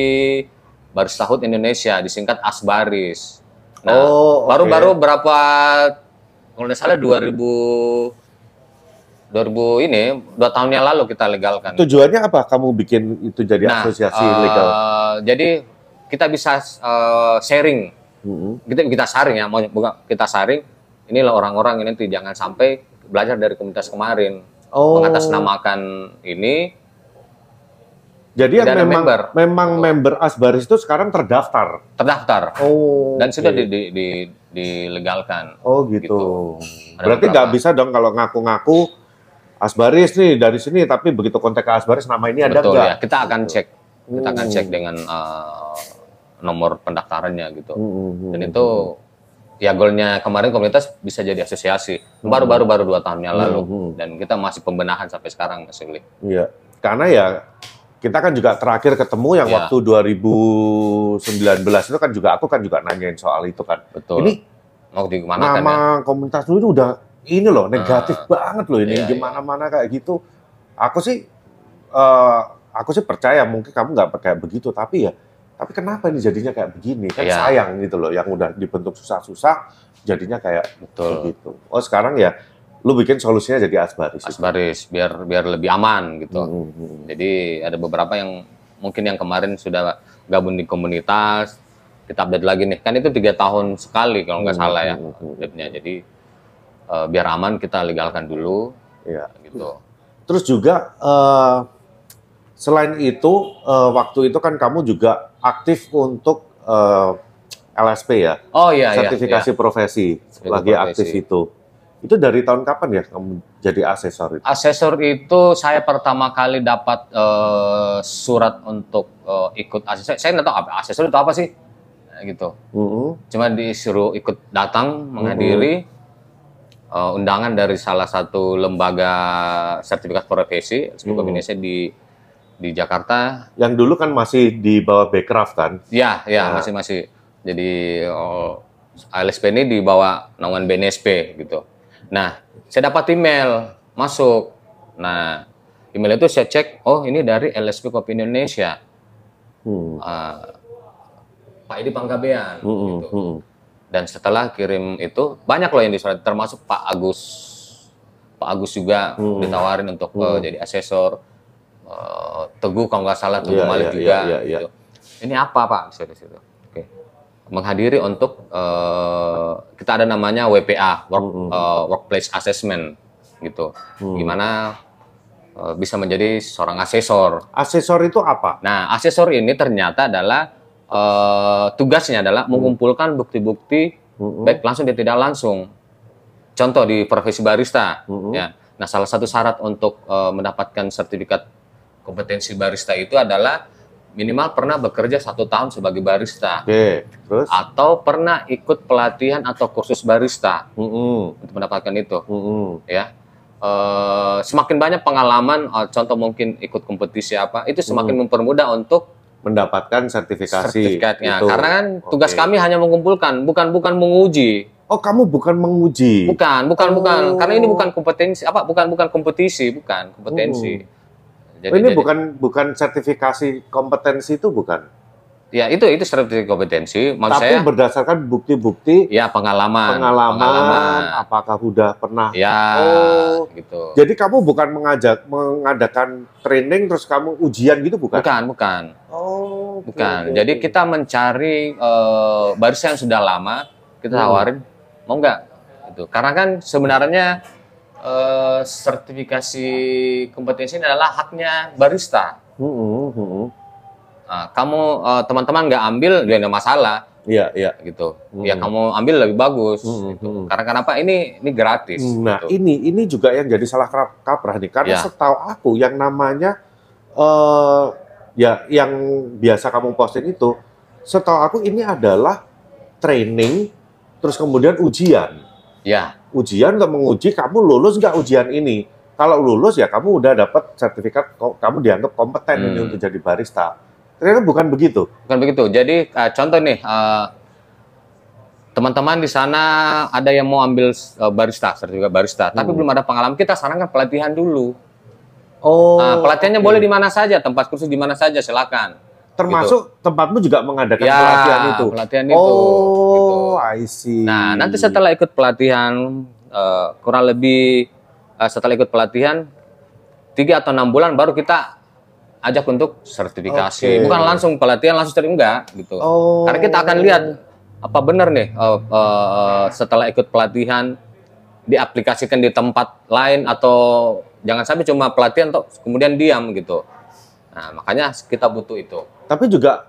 Barista Out Indonesia disingkat Asbaris. Nah, Oh, baru-baru berapa kalau tidak salah 2000 2000 ini dua tahun yang lalu kita legalkan. Tujuannya apa? Kamu bikin itu jadi Nah, asosiasi eh, legal? Jadi kita bisa eh, sharing Hmm. kita kita saring ya mau kita saring inilah orang-orang ini tuh jangan sampai belajar dari komunitas kemarin Oh. mengatasnamakan ini Jadi yang memang member. memang member Asbaris itu sekarang terdaftar. terdaftar Oh. dan sudah oke. di, di, di dilegalkan. Oh gitu. Gitu. Ada Berarti nggak bisa dong kalau ngaku-ngaku Asbaris nih dari sini, tapi begitu kontak ke Asbaris nama ini ada Betul nggak? ya. Kita akan Gitu. cek, kita akan Hmm. cek dengan eh, nomor pendaftarannya gitu. Hmm, hmm, hmm, Dan hmm. itu ya goalnya kemarin komunitas bisa jadi asosiasi. Baru-baru baru dua tahun yang lalu. Hmm, hmm. Dan kita masih pembenahan sampai sekarang Mas Uli. Iya. Karena ya kita kan juga terakhir ketemu yang Iya. waktu 2019 itu kan juga aku kan juga nanyain soal itu kan. Betul. Ini mau di mana kan nama ya? komunitas lu itu udah ini loh negatif banget loh ini iya, di mana-mana kayak gitu. Aku sih eh, aku sih percaya mungkin kamu nggak kayak begitu tapi ya tapi kenapa ini jadinya kayak begini kan Iya. sayang gitu loh yang udah dibentuk susah-susah jadinya kayak Betul. begitu. Oh sekarang ya lu bikin solusinya jadi asbaris. itu. Asbaris biar biar lebih aman gitu. Hmm, hmm. Jadi ada beberapa yang mungkin yang kemarin sudah gabung di komunitas, kita update lagi nih. Kan itu tiga tahun sekali kalau nggak Hmm, salah ya hmm, hmm. update-nya. Jadi eh, biar aman kita legalkan dulu Iya. gitu. Terus juga eh, selain itu eh, waktu itu kan kamu juga aktif untuk eh, LSP ya, Oh iya iya. sertifikasi profesi, Sertifikasi lagi profesi. aktif itu. Itu dari tahun kapan ya kamu jadi asesor itu? Asesor itu saya pertama kali dapat eh, surat untuk eh, ikut asesor. Saya nggak tahu apa asesor itu apa sih, gitu. Mm-mm. Cuma disuruh ikut datang menghadiri eh, undangan dari salah satu lembaga sertifikat profesi sebuah Hmm. Indonesia di di Jakarta. Yang dulu kan masih di bawah Backcraft kan? Ya, ya Nah. masih masih. Jadi oh, ALSP ini di bawah naungan BNSP gitu. Nah, saya dapat email masuk. Nah, email itu saya cek, oh ini dari LSP Kopi Indonesia, Hmm. Eh, Pak Edi Panggabean. Mm-mm, gitu. mm-mm. Dan setelah kirim itu banyak loh yang disurat, termasuk Pak Agus. Pak Agus juga Hmm. ditawarin untuk eh, Hmm. jadi asesor. Eh, Teguh kalau nggak salah Teguh Iya, Malik iya, juga. iya, iya, gitu. Ini apa Pak? Di situ. Oke. Menghadiri untuk eh, kita ada namanya WPA, work, Hmm. eh, workplace assessment gitu. Hmm. Gimana eh, bisa menjadi seorang asesor. Asesor itu apa? Nah, asesor ini ternyata adalah eh, tugasnya adalah mengumpulkan bukti-bukti Mm-mm. baik langsung dan tidak langsung. Contoh di profesi barista, Mm-mm. ya. Nah, salah satu syarat untuk eh, mendapatkan sertifikat kompetensi barista itu adalah minimal pernah bekerja satu tahun sebagai barista Oke, terus? atau pernah ikut pelatihan atau kursus barista Mm-mm, untuk mendapatkan itu, mm-mm. ya. Eh, semakin banyak pengalaman, eh, contoh mungkin ikut kompetisi apa, itu semakin mempermudah untuk Mendapatkan sertifikasi sertifikatnya. itu. Karena kan tugas kami hanya mengumpulkan, bukan bukan menguji. Oh, kamu bukan menguji. Bukan, bukan, Oh. bukan. Karena ini bukan kompetensi, apa? Bukan, bukan kompetisi, bukan kompetensi. Jadi, Oh, ini jadi- bukan bukan sertifikasi kompetensi itu bukan. Ya itu itu sertifikat kompetensi. Maksud Tapi saya, berdasarkan bukti-bukti ya pengalaman. pengalaman, apakah udah pernah. Ya, Oh. gitu. Jadi kamu bukan mengajak mengadakan training terus kamu ujian gitu bukan? Bukan, bukan, Oh, oke, bukan. Jadi kita mencari eh, barista yang sudah lama, kita Hmm. tawarin, mau nggak? Gitu. Karena kan sebenarnya eh, sertifikasi kompetensi ini adalah haknya barista. Mm-mm, mm-mm. Nah, kamu eh, teman-teman nggak ambil ya nggak masalah Iya, iya. gitu. Hmm. Ya kamu ambil lebih bagus. Hmm, gitu. hmm. Karena kenapa ini ini gratis. Nah, gitu. ini ini juga yang jadi salah kap- kaprah nih karena Ya. setahu aku yang namanya eh ya yang biasa kamu posting itu setahu aku ini adalah training terus kemudian ujian. Ya, Ujian untuk menguji kamu lulus nggak ujian ini. Kalau lulus ya kamu udah dapat sertifikat kamu dianggap kompeten ini Hmm. untuk jadi barista. Ternyata bukan begitu. bukan begitu. Jadi eh, contoh nih eh, teman-teman di sana ada yang mau ambil eh, barista, sertifikat barista, tapi Hmm. belum ada pengalaman. Kita sarankan pelatihan dulu. Oh. Nah, pelatihannya oke. boleh di mana saja, tempat kursus di mana saja, silakan. Termasuk tempatmu juga mengadakan Ya, pelatihan itu. pelatihan itu, Oh, gitu. I see. Nah, nanti setelah ikut pelatihan eh, kurang lebih eh, setelah ikut pelatihan tiga atau enam bulan baru kita ajak untuk sertifikasi. Oke. Bukan langsung pelatihan langsung sertifikasi enggak gitu. Oh. Karena kita akan lihat apa benar nih eh, eh, setelah ikut pelatihan diaplikasikan di tempat lain atau jangan sampai cuma pelatihan atau kemudian diam gitu. Nah, makanya kita butuh itu. Tapi juga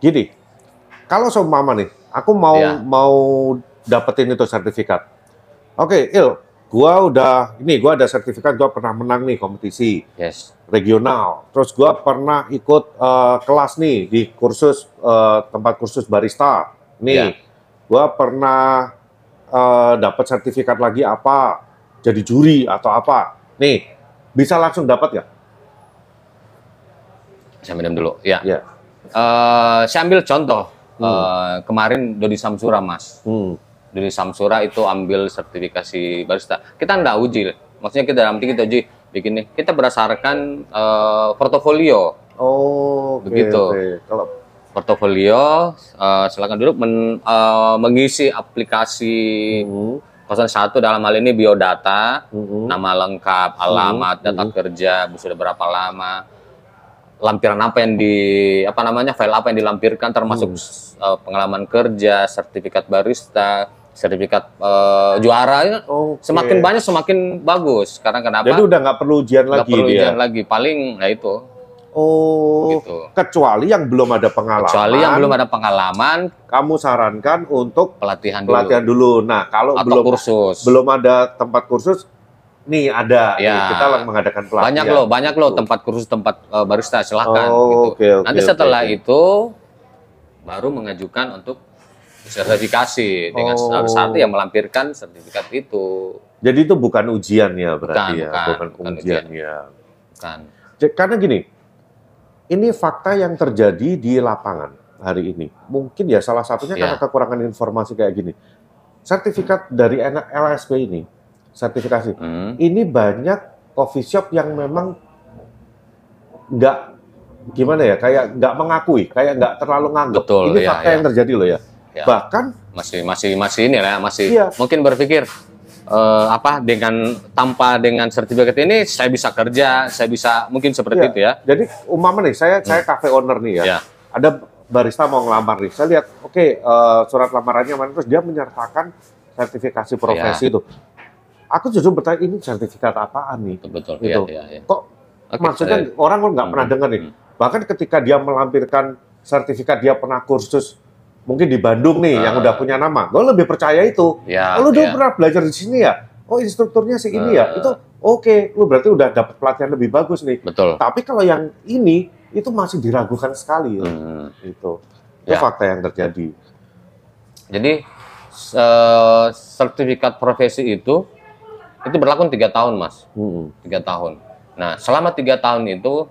gini, kalau seumpama nih, aku mau Iya. mau dapetin itu sertifikat. Oke, Il, gua udah ini gua ada sertifikat gua pernah menang nih kompetisi Yes. regional. Terus gua pernah ikut eh, kelas nih di kursus eh, tempat kursus barista. Nih, Ya. gua pernah eh, dapat sertifikat lagi apa? Jadi juri atau apa? Nih, bisa langsung dapat ya? Saya minum dulu. Ya. Ya. Eh, saya ambil contoh. Hmm. Eh, kemarin Dodi Samsura, Mas. Hmm. Dodi Samsura itu ambil sertifikasi barista. Kita nggak uji. Maksudnya kita dalam kita uji bikin nih. Kita berdasarkan eh, portofolio. Oh, oke, Begitu. oke. Kalau Portofolio, eh, silakan duduk men- eh, mengisi aplikasi Hmm, 01 dalam hal ini biodata, hmm, nama lengkap, alamat, data Hmm. kerja, sudah berapa lama, lampiran apa yang di apa namanya file apa yang dilampirkan termasuk Hmm. uh, pengalaman kerja, sertifikat barista, sertifikat uh, juara. ya. Oke. Semakin banyak semakin bagus. Karena kenapa? Jadi udah nggak perlu ujian lagi perlu dia. ujian lagi. Paling ya itu. Oh, Gitu. kecuali yang belum ada pengalaman. Kecuali yang belum ada pengalaman, Kamu sarankan untuk pelatihan dulu pelatihan dulu. Nah, kalau atau belum kursus. belum ada tempat kursus, nih ada. Nih, Ya. kita lagi mengadakan pelatihan. banyak loh, banyak loh tempat kursus tempat uh, barista silahkan. Oh, gitu. oke, oke, Nanti setelah oke. itu baru mengajukan untuk sertifikasi dengan Oh. salah satu yang melampirkan sertifikat itu. Jadi itu bukan ujian ya berarti Bukan, ya, bukan, bukan, bukan ujian ya. Kan. J- Karena gini, ini fakta yang terjadi di lapangan hari ini. Mungkin ya salah satunya Ya. karena kekurangan informasi kayak gini. Sertifikat dari LSP ini, sertifikasi, Hmm. ini banyak coffee shop yang memang nggak gimana ya, kayak nggak mengakui, kayak nggak terlalu nganggep. Betul, ini ya, fakta ya. yang terjadi loh ya. Ya. Bahkan Masih masih masih ini lah, masih Iya. mungkin berpikir eh, apa dengan tanpa dengan sertifikat ini saya bisa kerja, saya bisa mungkin seperti Iya. itu ya. Jadi umpama nih, saya saya cafe owner nih ya. Ya. Ada barista mau ngelamar nih. Saya lihat, oke eh, surat lamarannya mana terus dia menyertakan sertifikasi profesi itu. Aku justru bertanya ini sertifikat apaan nih? Betul. Gitu. Iya, iya, iya. Kok Oke, maksudnya saya- orang kan nggak pernah Hmm, dengar nih. hmm. Bahkan ketika dia melampirkan sertifikat dia pernah kursus mungkin di Bandung nih yang Ah. udah punya nama, gue lebih percaya itu. ya, Oh, lu dulu ya. pernah belajar di sini ya? Oh instrukturnya si ini ya? Ah. Itu oke, lu berarti udah dapat pelatihan lebih bagus nih. Betul. Tapi kalau yang ini itu masih diragukan sekali ya. Hmm. Itu. Itu Ya. fakta yang terjadi. Jadi se- sertifikat profesi itu itu berlaku tiga tahun mas, Hmm. tiga tahun. Nah selama tiga tahun itu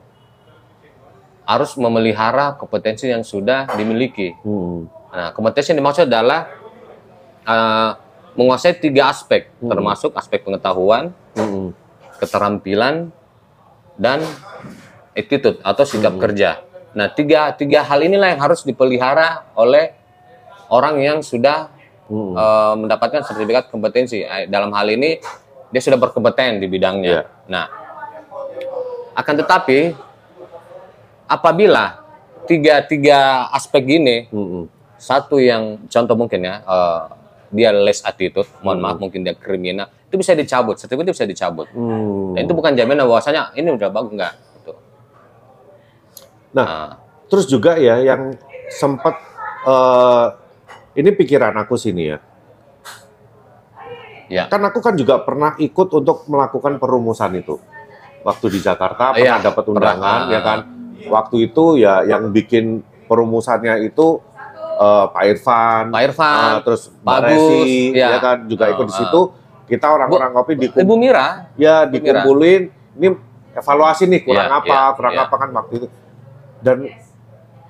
harus memelihara kompetensi yang sudah dimiliki. Hmm. Nah kompetensi yang dimaksud adalah eh, menguasai tiga aspek, Hmm. termasuk aspek pengetahuan, Hmm. keterampilan, dan attitude atau sikap Hmm. kerja. Nah tiga tiga hal inilah yang harus dipelihara oleh orang yang sudah Hmm. eh, mendapatkan sertifikat kompetensi. Eh, Dalam hal ini dia sudah berkompeten di bidangnya. Iya. Nah, akan tetapi apabila tiga tiga aspek gini, Hmm. satu yang contoh mungkin ya, eh, dia less attitude, mohon Hmm. maaf mungkin dia kriminal, itu bisa dicabut, sertifikat itu bisa dicabut. Hmm. Dan itu bukan jaminan bahwasanya ini udah bagus enggak. Gitu. Nah, Nah, terus juga ya yang sempat eh, ini pikiran aku sini ya. Ya. Kan aku kan juga pernah ikut untuk melakukan perumusan itu. Waktu di Jakarta pernah Iya, dapat undangan pernah. ya kan. Waktu itu ya yang bikin perumusannya itu eh, Pak Irfan, Pak Irfan, eh, terus Bagus, Resi, ya. ya kan juga ikut di Oh, situ. Kita orang-orang kopi di Ibu Mira, ya Ibu Mira. dikumpulin ini evaluasi nih kurang Iya, apa, iya, kurang iya. apa kan waktu itu. Dan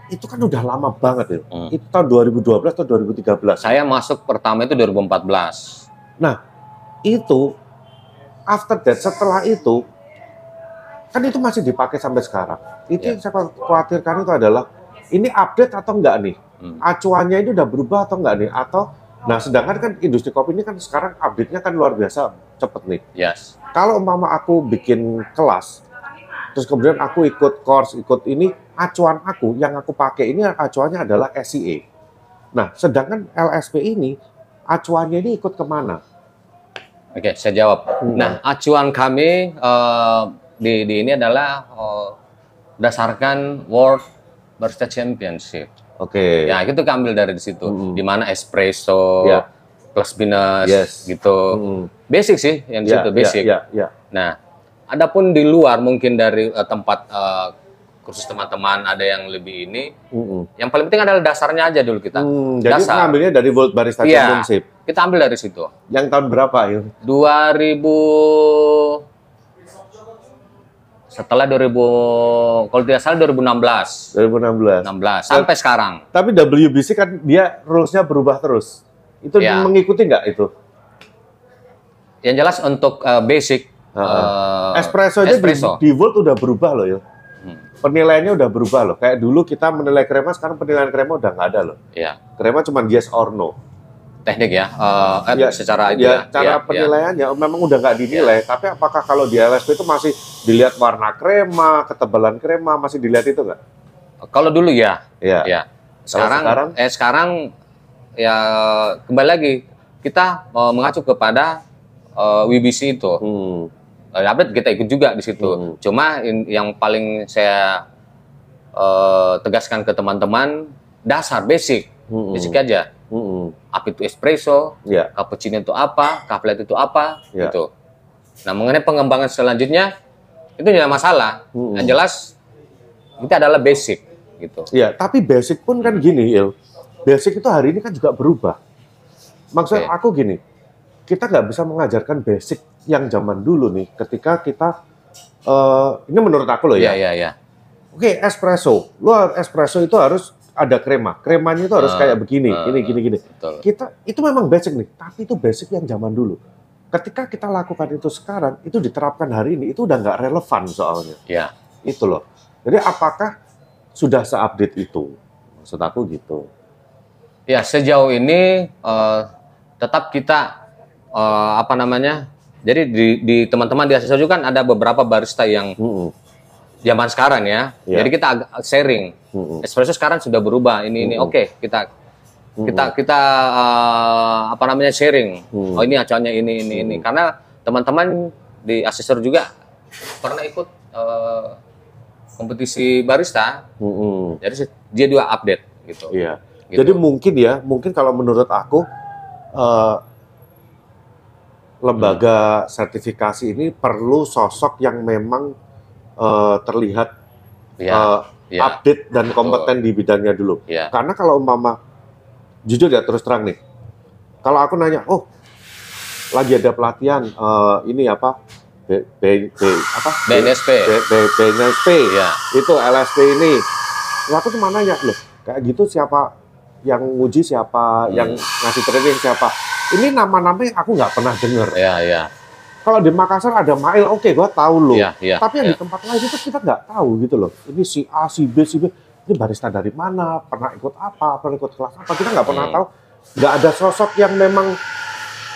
itu kan udah lama banget ya. Hmm. Itu tahun 2012 atau 2013. saya masuk pertama itu 2014. Itu after that setelah itu kan itu masih dipakai sampai sekarang. Itu Ya. yang saya khawatirkan itu adalah ini update atau enggak nih? Hmm. Acuannya itu udah berubah atau enggak nih? Atau nah sedangkan kan industri kopi ini kan sekarang update-nya kan luar biasa cepet nih. Yes. Kalau umpama aku bikin kelas terus kemudian aku ikut course, ikut ini acuan aku yang aku pakai ini acuannya adalah SCA. Nah, sedangkan LSP ini acuannya ini ikut ke mana? Oke, saya jawab. Hmm. Nah, acuan kami eh, di, di ini adalah berdasarkan World Barista Championship. Oke. Ya, itu ambil dari situ. Hmm. Di mana espresso, Ya. plus minus Yes. gitu. Mm. Basic sih yang di Ya, situ basic. Ya, ya, ya. Nah, adapun di luar mungkin dari eh, tempat eh, kursus teman-teman ada yang lebih ini, Mm-mm. yang paling penting adalah dasarnya aja dulu kita. Jadi Dasar. ngambilnya dari World Barista Iya. Championship. Kita ambil dari situ. Yang tahun berapa ya? 2000 setelah 2000 kalau tidak salah 2016 2016. 16 sampai sekarang Tapi WBC kan dia rules-nya berubah terus. Itu Ya. mengikuti nggak itu? yang jelas untuk eh, basic Heeh. eh, espresso aja espresso. Di, di World udah berubah loh ya. Penilaiannya udah berubah loh. Kayak dulu kita menilai krema, sekarang penilaian krema udah nggak ada loh. ya Krema cuma yes or no. teknik ya, eh, eh, Ya, secara itu ya, ya, cara ya, ya. penilaiannya memang udah nggak dinilai. Tapi apakah kalau di LSP itu masih dilihat warna krema, ketebalan krema, masih dilihat itu nggak? Kalau dulu ya, Ya. ya. Sekarang, sekarang? eh sekarang ya kembali lagi kita eh, mengacu kepada eh, WBC itu. Hmm. Eh, update kita ikut juga di situ. Hmm. Cuma in- yang paling saya eh, tegaskan ke teman-teman dasar basic, Hmm. basic aja. Hmm. Apa itu espresso, Ya. cappuccino itu apa, latte itu apa, Ya. gitu. Nah mengenai pengembangan selanjutnya itu tidak masalah. Hmm. Yang jelas itu adalah basic, gitu. Ya, tapi basic pun kan gini, Il. Basic itu hari ini kan juga berubah. Maksud Oke. aku gini, kita nggak bisa mengajarkan basic yang zaman dulu nih, ketika kita, eh, ini menurut aku loh Iya, ya. iya, iya. Oke, espresso. Lu espresso itu harus ada krema. Kremanya itu harus Ah, kayak begini, ah, gini, gini, gini. Betul. Kita itu memang basic nih, tapi itu basic yang zaman dulu. Ketika kita lakukan itu sekarang, itu diterapkan hari ini, itu udah nggak relevan soalnya. Ya. Itu loh. Jadi apakah sudah seupdate itu? Maksud aku gitu. Ya sejauh ini eh, tetap kita eh, apa namanya? Jadi di, di teman-teman di Asesor juga kan ada beberapa barista yang Mm-mm. zaman sekarang ya. Iya. Jadi kita agak sharing. Mm-mm. Espresso sekarang sudah berubah. Ini ini Mm-mm. oke kita kita kita eh, apa namanya sharing. Mm. Oh ini acuannya ini ini ini. Karena teman-teman di Asesor juga pernah ikut eh, kompetisi barista. Mm-mm. Jadi dia juga update gitu. Iya. Gitu. Jadi mungkin ya, mungkin kalau menurut aku eh, lembaga sertifikasi ini perlu sosok yang memang eh, terlihat ya, eh, ya, update dan kompeten di bidangnya dulu. ya. Karena kalau umpama jujur ya terus terang nih, kalau aku nanya, oh lagi ada pelatihan eh, ini apa B, B, B, apa BNSP. B, B, BNSP Ya. itu LSP ini. Lah aku cuma nanya loh, kayak gitu siapa yang nguji siapa, Hmm. yang ngasih training siapa. Ini nama-nama yang aku nggak pernah dengar. Ya, ya. Kalau di Makassar ada Mail, oke gua tahu loh. Iya, iya. Tapi yang iya. di tempat lain itu kita nggak tahu gitu loh. Ini si A, si B, si B. Ini barista dari mana? Pernah ikut apa? Pernah ikut kelas apa? Kita nggak pernah Hmm. tahu. Nggak ada sosok yang memang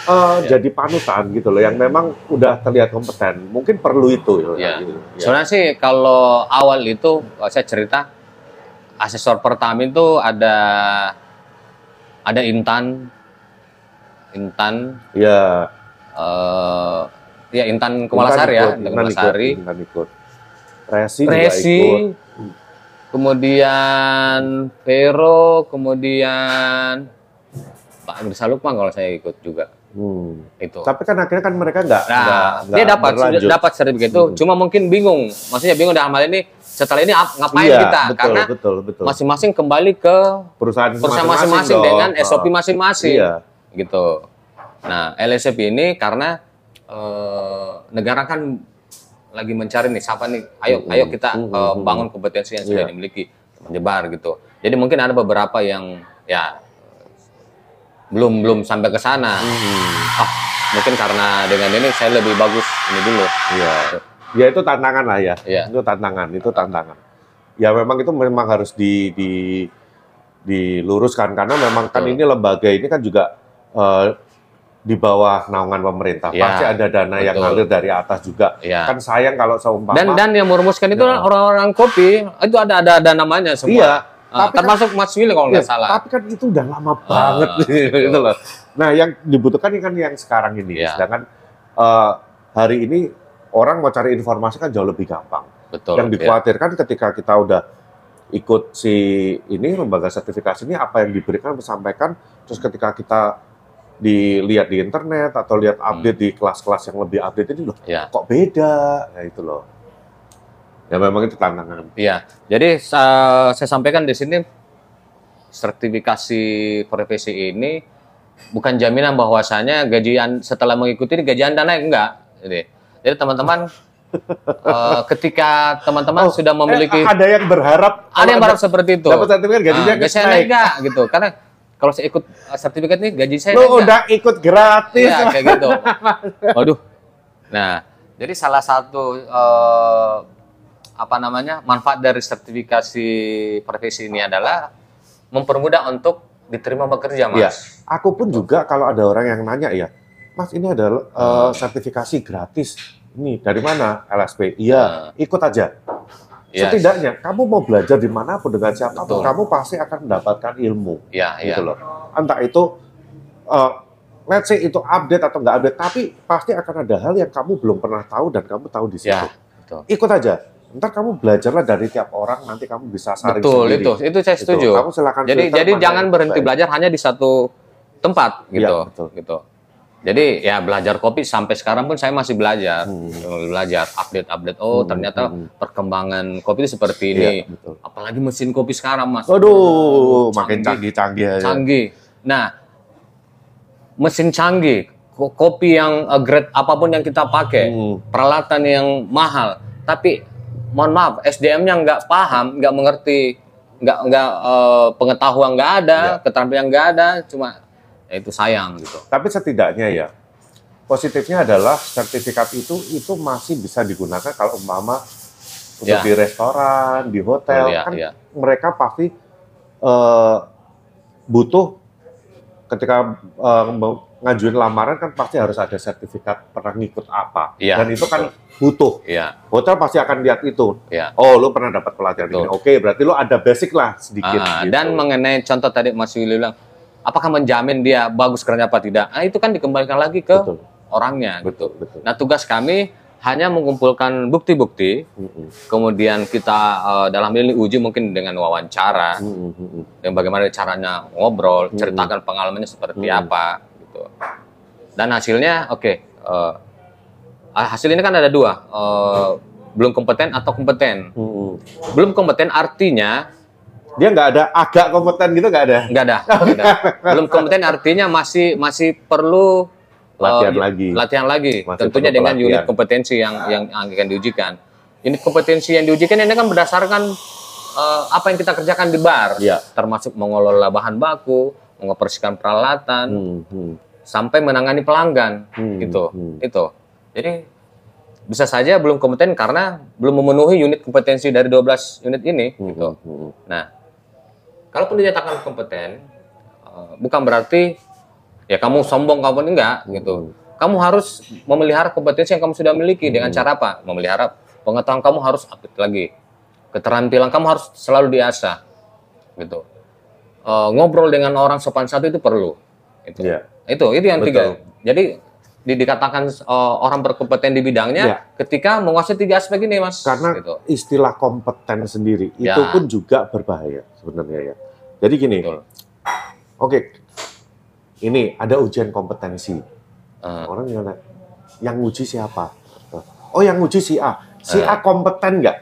eh, Iya. jadi panutan gitu loh. Yang memang udah terlihat kompeten. Mungkin perlu itu. ya, Iya. gitu. Ya. Sebenarnya sih kalau awal itu saya cerita asesor pertama itu ada ada Intan Intan Ya. eh ya Intan Kemalasari ya, Intan ikut, Intan ikut, Kemalasari. Intan ikut. Resi, Resi, ikut. kemudian Vero, kemudian Pak Agrisa Lukman kalau saya ikut juga Hmm. itu. Tapi kan akhirnya kan mereka nggak Nah, nggak- dia dapat berlanjut. dapat sertifikat itu, Hmm. cuma mungkin bingung. Maksudnya bingung dalam hal ini setelah ini ap- ngapain Iya, kita? betul, Karena betul, betul. masing-masing kembali ke perusahaan masing-masing dong. dengan SOP Ah, masing-masing, Iya. Gitu. Nah, LSP ini karena eh, negara kan lagi mencari nih siapa nih, ayo Hmm, ayo kita hmm, eh, hmm, bangun kompetensi yang sudah Iya. dimiliki, menyebar gitu. Jadi mungkin ada beberapa yang ya belum belum sampai ke sana. Hmm. Ah, mungkin karena dengan ini saya lebih bagus ini dulu. Iya. Ya itu tantangan lah ya. Iya. Itu tantangan, itu tantangan. Ya memang itu memang harus di, di diluruskan karena memang kan ini lembaga ini kan juga eh, di bawah naungan pemerintah. Iya, Pasti ada dana yang betul. ngalir dari atas juga. Ya. Kan sayang kalau seumpama Dan dan yang merumuskan itu Ya. orang-orang kopi itu ada ada ada namanya semua. Iya. Ah, tapi kan- termasuk Mas Willy kalau Iya, nggak salah. Tapi kan itu udah lama Ah, banget gitu loh. Nah, yang dibutuhkan ini kan yang sekarang ini. Iya. Sedangkan eh, hari ini orang mau cari informasi kan jauh lebih gampang. Betul. yang ya. dikhawatirkan ketika kita udah ikut si ini lembaga sertifikasi ini apa yang diberikan disampaikan terus ketika kita dilihat di internet atau lihat Hmm. update di kelas-kelas yang lebih update ini loh Ya. kok beda ya itu loh ya memang itu tantangan Iya, jadi sa- saya sampaikan di sini sertifikasi profesi ini bukan jaminan bahwasanya gajian setelah mengikuti ini gaji Anda naik enggak. Jadi, jadi teman-teman eh, ketika teman-teman Oh, sudah memiliki Eh, ada yang berharap ada yang berharap seperti itu. dapat sertifikat gajinya gaji saya naik enggak gitu. Karena kalau saya ikut eh, sertifikat ini gaji saya lu udah ikut gratis Iya, kayak gitu. Waduh. Nah, jadi salah satu eh, apa namanya manfaat dari sertifikasi profesi ini adalah mempermudah untuk diterima bekerja, mas. Aku pun juga kalau ada orang yang nanya ya, Mas ini adalah Hmm. sertifikasi gratis. Ini dari mana? LSP. Iya, ikut aja. Iya, Setidaknya kamu mau belajar di mana pun dengan siapa pun, Betul. kamu pasti akan mendapatkan ilmu. iya, iya. Gitu loh. Entah itu, eh, let's say itu update atau nggak update, tapi pasti akan ada hal yang kamu belum pernah tahu dan kamu tahu di situ. Ya, betul. Ikut aja. Ntar kamu belajarlah dari tiap orang, nanti kamu bisa saring Betul, sendiri. itu, itu saya Gitu. setuju. Kamu silakan Jadi, jadi mana jangan berhenti baik. belajar hanya di satu tempat, gitu, Iya, betul. gitu. Jadi ya belajar kopi sampai sekarang pun saya masih belajar, Hmm. belajar update-update. Oh Hmm, ternyata hmm. perkembangan kopi itu seperti ini. Iya, betul. Apalagi mesin kopi sekarang, mas. Waduh, makin Canggih. canggih-canggih aja. canggih. Nah, mesin canggih, ko- kopi yang uh, grade apa pun yang kita pakai, Hmm. peralatan yang mahal, tapi mohon maaf, SDM-nya nggak paham, nggak mengerti, nggak nggak uh, pengetahuan nggak ada, Ya. keterampilan nggak ada, cuma ya itu sayang gitu. Tapi setidaknya ya, positifnya adalah sertifikat itu itu masih bisa digunakan kalau umpama untuk Ya. di restoran, di hotel, Betul, ya, kan ya. mereka pasti eh, butuh ketika mau ngajuin lamaran kan pasti harus ada sertifikat pernah ngikut apa, Iya, dan itu kan butuh. Iya, Hotel pasti akan lihat itu. iya. Oh, lu pernah dapat pelatihan Betul. ini. Oke, berarti lu ada basic lah sedikit. Ah, gitu. Dan mengenai contoh tadi Mas Willy bilang, apakah menjamin dia bagus kerja apa tidak? Nah, itu kan dikembalikan lagi ke betul, orangnya gitu. betul, betul. Nah, tugas kami hanya mengumpulkan bukti-bukti Mm-mm. kemudian kita eh, dalam ini uji mungkin dengan wawancara mm-mm. dan bagaimana caranya ngobrol Hmm. ceritakan pengalamannya seperti Hmm. apa gitu dan hasilnya oke eh, hasil ini kan ada dua eh, belum kompeten atau kompeten Mm-mm. belum kompeten artinya Dia nggak ada agak kompeten gitu nggak ada. nggak ada, ada. belum kompeten artinya masih masih perlu eh, Latihan lagi. latihan lagi Masih tentunya dengan unit kompetensi yang yang akan diujikan unit kompetensi yang diujikan ini kan berdasarkan eh, apa yang kita kerjakan di bar Iya. termasuk mengelola bahan baku mengoperasikan peralatan Hmm, hmm, sampai menangani pelanggan hmm, gitu hmm. itu jadi bisa saja belum kompeten karena belum memenuhi unit kompetensi dari 12 unit ini Hmm, gitu hmm, hmm. nah kalaupun dinyatakan kompeten eh, bukan berarti ya kamu sombong kamu enggak gitu kamu harus memelihara kompetensi yang kamu sudah miliki dengan Hmm. cara apa memelihara pengetahuan kamu harus update lagi keterampilan kamu harus selalu diasah gitu Eh, ngobrol dengan orang sopan satu itu perlu itu Iya. itu itu yang Betul. tiga jadi di- dikatakan eh, orang berkompeten di bidangnya Iya. ketika menguasai tiga aspek ini mas Karena gitu. istilah kompeten sendiri Ya. itu pun juga berbahaya sebenarnya ya. Jadi gini, oke, ini ada ujian kompetensi. Eh, Orang gimana? Yang nguji siapa? Oh, yang nguji si A. Si Eh. A kompeten nggak?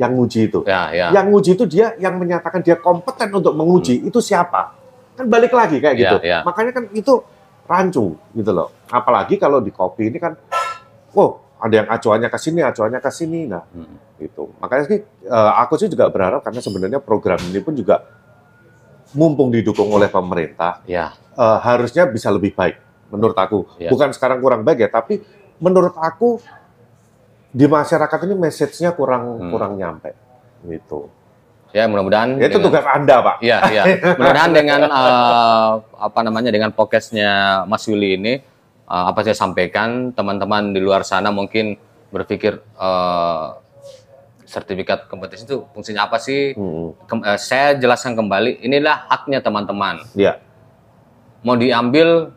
Yang nguji itu. ya ya Yang nguji itu dia yang menyatakan dia kompeten untuk menguji itu siapa? Kan balik lagi kayak Hmm. Ya, gitu. ya. Makanya kan itu rancu gitu loh. Apalagi kalau di kopi ini kan, wow ada yang acuannya ke sini, acuannya ke sini, nah Hmm. gitu. Makanya sih eh, aku sih juga berharap karena sebenarnya program ini pun juga mumpung didukung oleh pemerintah, ya eh, harusnya bisa lebih baik menurut aku. Ya. Bukan sekarang kurang baik ya, tapi menurut aku di masyarakat ini message-nya kurang Hmm. kurang nyampe gitu. ya mudah-mudahan Ya, itu dengan- tugas Anda, Pak. Iya, iya. Mudah-mudahan dengan eh, apa namanya dengan podcastnya Mas Yuli ini eh, apa saya sampaikan teman-teman di luar sana mungkin berpikir eh, sertifikat kompetensi itu fungsinya apa sih? Hmm. Kem- eh, saya jelaskan kembali, inilah haknya teman-teman. Ya, Mau diambil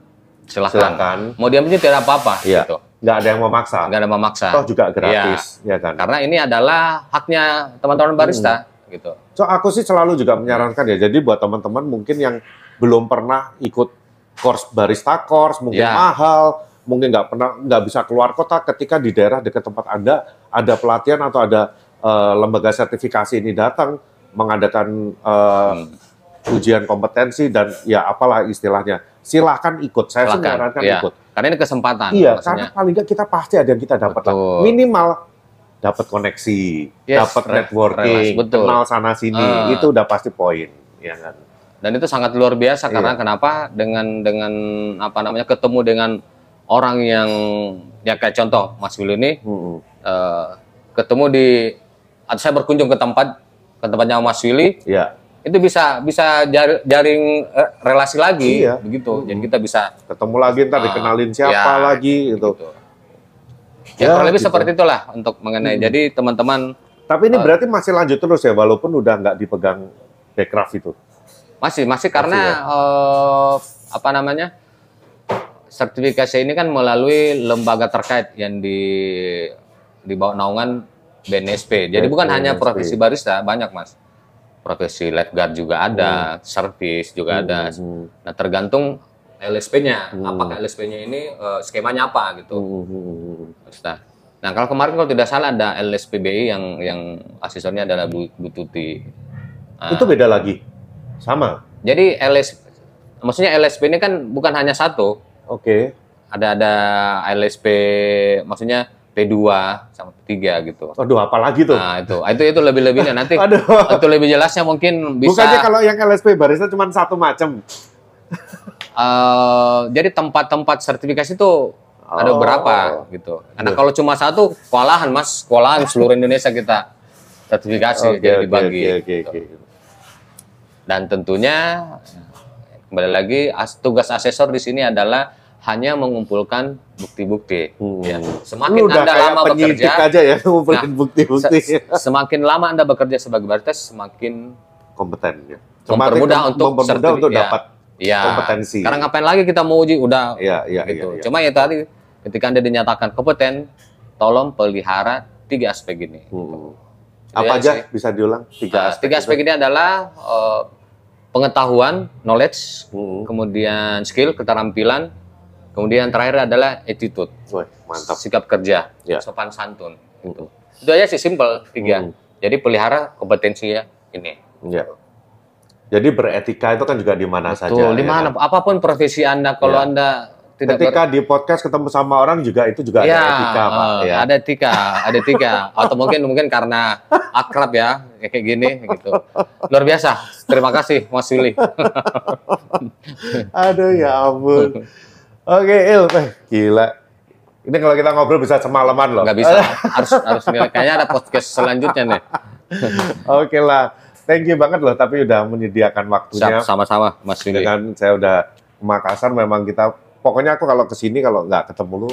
silahkan. silakan. Mau diambil tidak apa-apa. Iya. Gitu. Nggak ada yang memaksa. Nggak ada memaksa. Toh juga gratis, ya kan. Karena ini adalah haknya teman-teman barista. Gitu. So aku sih selalu juga menyarankan ya. Jadi buat teman-teman mungkin yang belum pernah ikut course barista course mungkin Ya. mahal, mungkin nggak pernah nggak bisa keluar kota ketika di daerah dekat tempat anda ada pelatihan atau ada eh, lembaga sertifikasi ini datang mengadakan Hmm. ujian kompetensi dan ya apalah istilahnya silahkan ikut saya sih Silakan. menyarankan Iya. ikut Karena ini kesempatan. iya maksudnya. karena paling nggak kita pasti ada yang kita dapat lah minimal dapat koneksi Yes, dapat networking relasi, betul. kenal sana sini Ah. itu udah pasti poin ya kan Dan itu sangat luar biasa karena Iya. kenapa dengan dengan apa namanya ketemu dengan orang yang ya kayak contoh Mas Willy ini Mm-mm. eh, ketemu di atau saya berkunjung ke tempat ke tempatnya Mas Willy ya itu bisa bisa jar- jaring eh, relasi lagi Iya. begitu. Jadi kita bisa ketemu lagi ntar Ah, dikenalin siapa ya, lagi gitu gitu. Ya, Ya, kurang lebih gitu. seperti itulah untuk mengenai. Jadi teman-teman tapi ini Ah. berarti masih lanjut terus ya walaupun udah nggak dipegang backcraft itu masih masih karena ya? eh, apa namanya sertifikasi ini kan melalui lembaga terkait yang di di bawah naungan BNSP. Jadi bukan hanya BNSP. profesi barista, banyak mas. Profesi lifeguard juga ada, servis juga ada. Hmm. Nah tergantung LSP-nya, Hmm. apakah LSP-nya ini eh, skemanya apa gitu. Hmm. Nah, nah kalau kemarin kalau tidak salah ada LSPBI yang yang asistennya adalah Bu, Bu Tuti. Nah, itu beda lagi sama Jadi LS, maksudnya LSP ini kan bukan hanya satu, oke ada ada LSP, maksudnya P2 sama P3 gitu. Aduh, apalagi tuh? Nah itu, itu itu lebih lebihnya nanti. Aduh. Itu lebih jelasnya mungkin bisa. Bukannya kalau yang LSP barista cuma satu macam. eh, jadi tempat-tempat sertifikasi itu ada Oh. berapa gitu. Karena Iya. kalau cuma satu, kewalahan mas, kewalahan seluruh Indonesia kita sertifikasi Oke, jadi dibagi. oke, oke, gitu. oke. Dan tentunya kembali lagi as- tugas asesor di sini adalah hanya mengumpulkan bukti-bukti. Hmm. Ya. Lu Semakin udah anda lama bekerja, aja ya, Nah, bukti-bukti. se- semakin lama anda bekerja sebagai barista, semakin kompeten ya. Mempermudah mem- untuk mempermudah untuk ya. dapat ya. Kompetensi. Karena ngapain lagi kita mau uji udah Iya, iya, gitu. iya, iya. Cuma ya tadi ketika anda dinyatakan kompeten, tolong pelihara tiga aspek ini. Hmm. Itu Apa ya aja sih. bisa diulang? Tiga Nah, aspek. tiga aspek ini adalah eh, pengetahuan, knowledge, Hmm. kemudian skill, keterampilan, kemudian terakhir adalah attitude, Wih, mantap. sikap kerja, Ya. sopan santun. Hmm. Itu aja sih simple tiga. Hmm. Jadi pelihara kompetensi ya ini. Ya. Jadi beretika itu kan juga di mana saja. Di ya mana kan? apa pun profesi anda kalau Ya. anda tidak Ketika di podcast ketemu sama orang juga itu juga Ya, ada etika, Pak. eh, Ya. ada etika, ada etika. Atau mungkin mungkin karena akrab ya, kayak gini gitu. Luar biasa. Terima kasih Mas Willy. Aduh ya ampun. Oke, Il, eh, gila. Ini kalau kita ngobrol bisa semalaman loh. Nggak bisa, harus harus. Kayaknya ada podcast selanjutnya nih. Oke lah. Thank you banget loh, tapi udah menyediakan waktunya. Sama-sama Mas Willy. Dengan saya udah ke Makassar, memang kita, pokoknya aku kalau ke sini kalau nggak ketemu lu,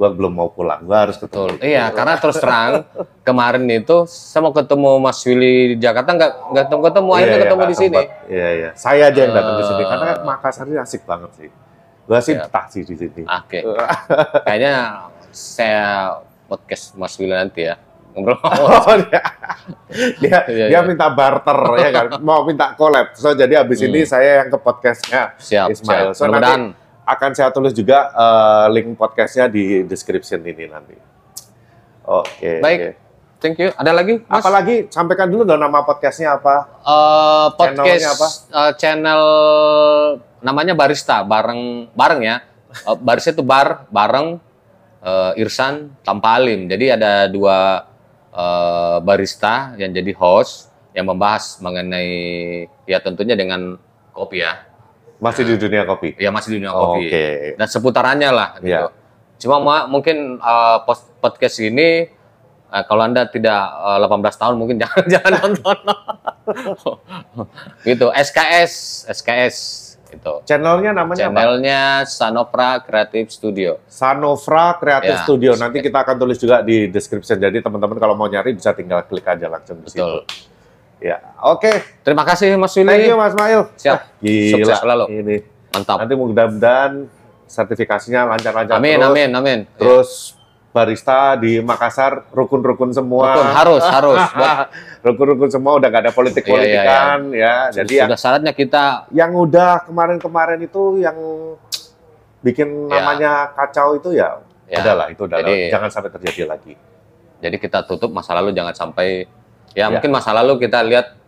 gua belum mau pulang. Gua harus ketemu. Betul. Iya, karena terus terang kemarin itu saya mau ketemu Mas Willy di Jakarta nggak nggak ketemu ketemu akhirnya Iya, iya, ketemu nggak di sini. Iya, iya. Saya aja yang datang ke sini Eh. karena Makassar ini asik banget sih. Gua sih sih di sini. Oke. Kayaknya saya podcast Mas Willy nanti ya. Ngobrol. Oh, dia, dia, Iya, dia iya. minta barter ya kan, mau minta collab. So jadi abis ini Hmm. saya yang ke podcastnya Siap, Ismail. siap. So Mudah-mudahan nanti akan saya tulis juga eh, link podcastnya di description ini nanti. Oke. Baik. oke. Thank you. Ada lagi, Mas? Apalagi sampaikan dulu dong nama podcastnya apa? Eh, podcast Channelnya apa? eh, channel namanya Barista bareng bareng ya. Eh, barista itu bar bareng eh, Irsan tanpa Alim. Jadi ada dua eh, barista yang jadi host yang membahas mengenai ya tentunya dengan kopi ya. Masih di dunia kopi. Ya masih di dunia Oh, kopi. Oke. Dan seputarannya lah gitu. Iya. Cuma ma- mungkin pos- podcast ini eh, kalau Anda tidak eh, 18 tahun mungkin jangan jangan nonton. gitu. SKS, SKS itu. Channelnya namanya apa? Channelnya Sanopra Creative Studio. Sanofra Creative Ya. Studio. Nanti kita akan tulis juga di description. Jadi teman-teman kalau mau nyari bisa tinggal klik aja langsung di situ. Betul. Ya. Oke. Terima kasih Mas Willy. Thank you Mas Mail. Siap. Gila. Sukses selalu. Ini. Mantap. Nanti mudah-mudahan sertifikasinya lancar-lancar Amin, terus. amin, amin. Terus barista di Makassar rukun-rukun semua. Rukun, harus harus Rukun-rukun semua udah gak ada politik Iya, iya, politikan ya. Jadi yang, sudah syaratnya kita yang udah kemarin-kemarin itu yang bikin Ya. namanya kacau itu ya, Ya, adalah itu adalah jadi- jangan sampai terjadi lagi. jadi kita tutup masa lalu jangan sampai Ya. ya, mungkin masa lalu kita lihat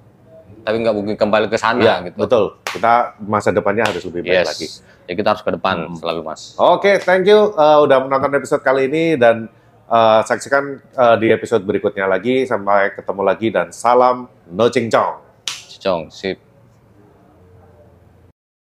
tapi nggak mungkin kembali ke sana Iya, gitu. betul. Kita masa depannya harus lebih baik Yes. lagi. Jadi kita harus ke depan Hmm. selalu mas. Oke, thank you uh, udah menonton episode kali ini dan uh, saksikan uh, di episode berikutnya lagi. Sampai ketemu lagi dan salam no ching chong. Cong, sip.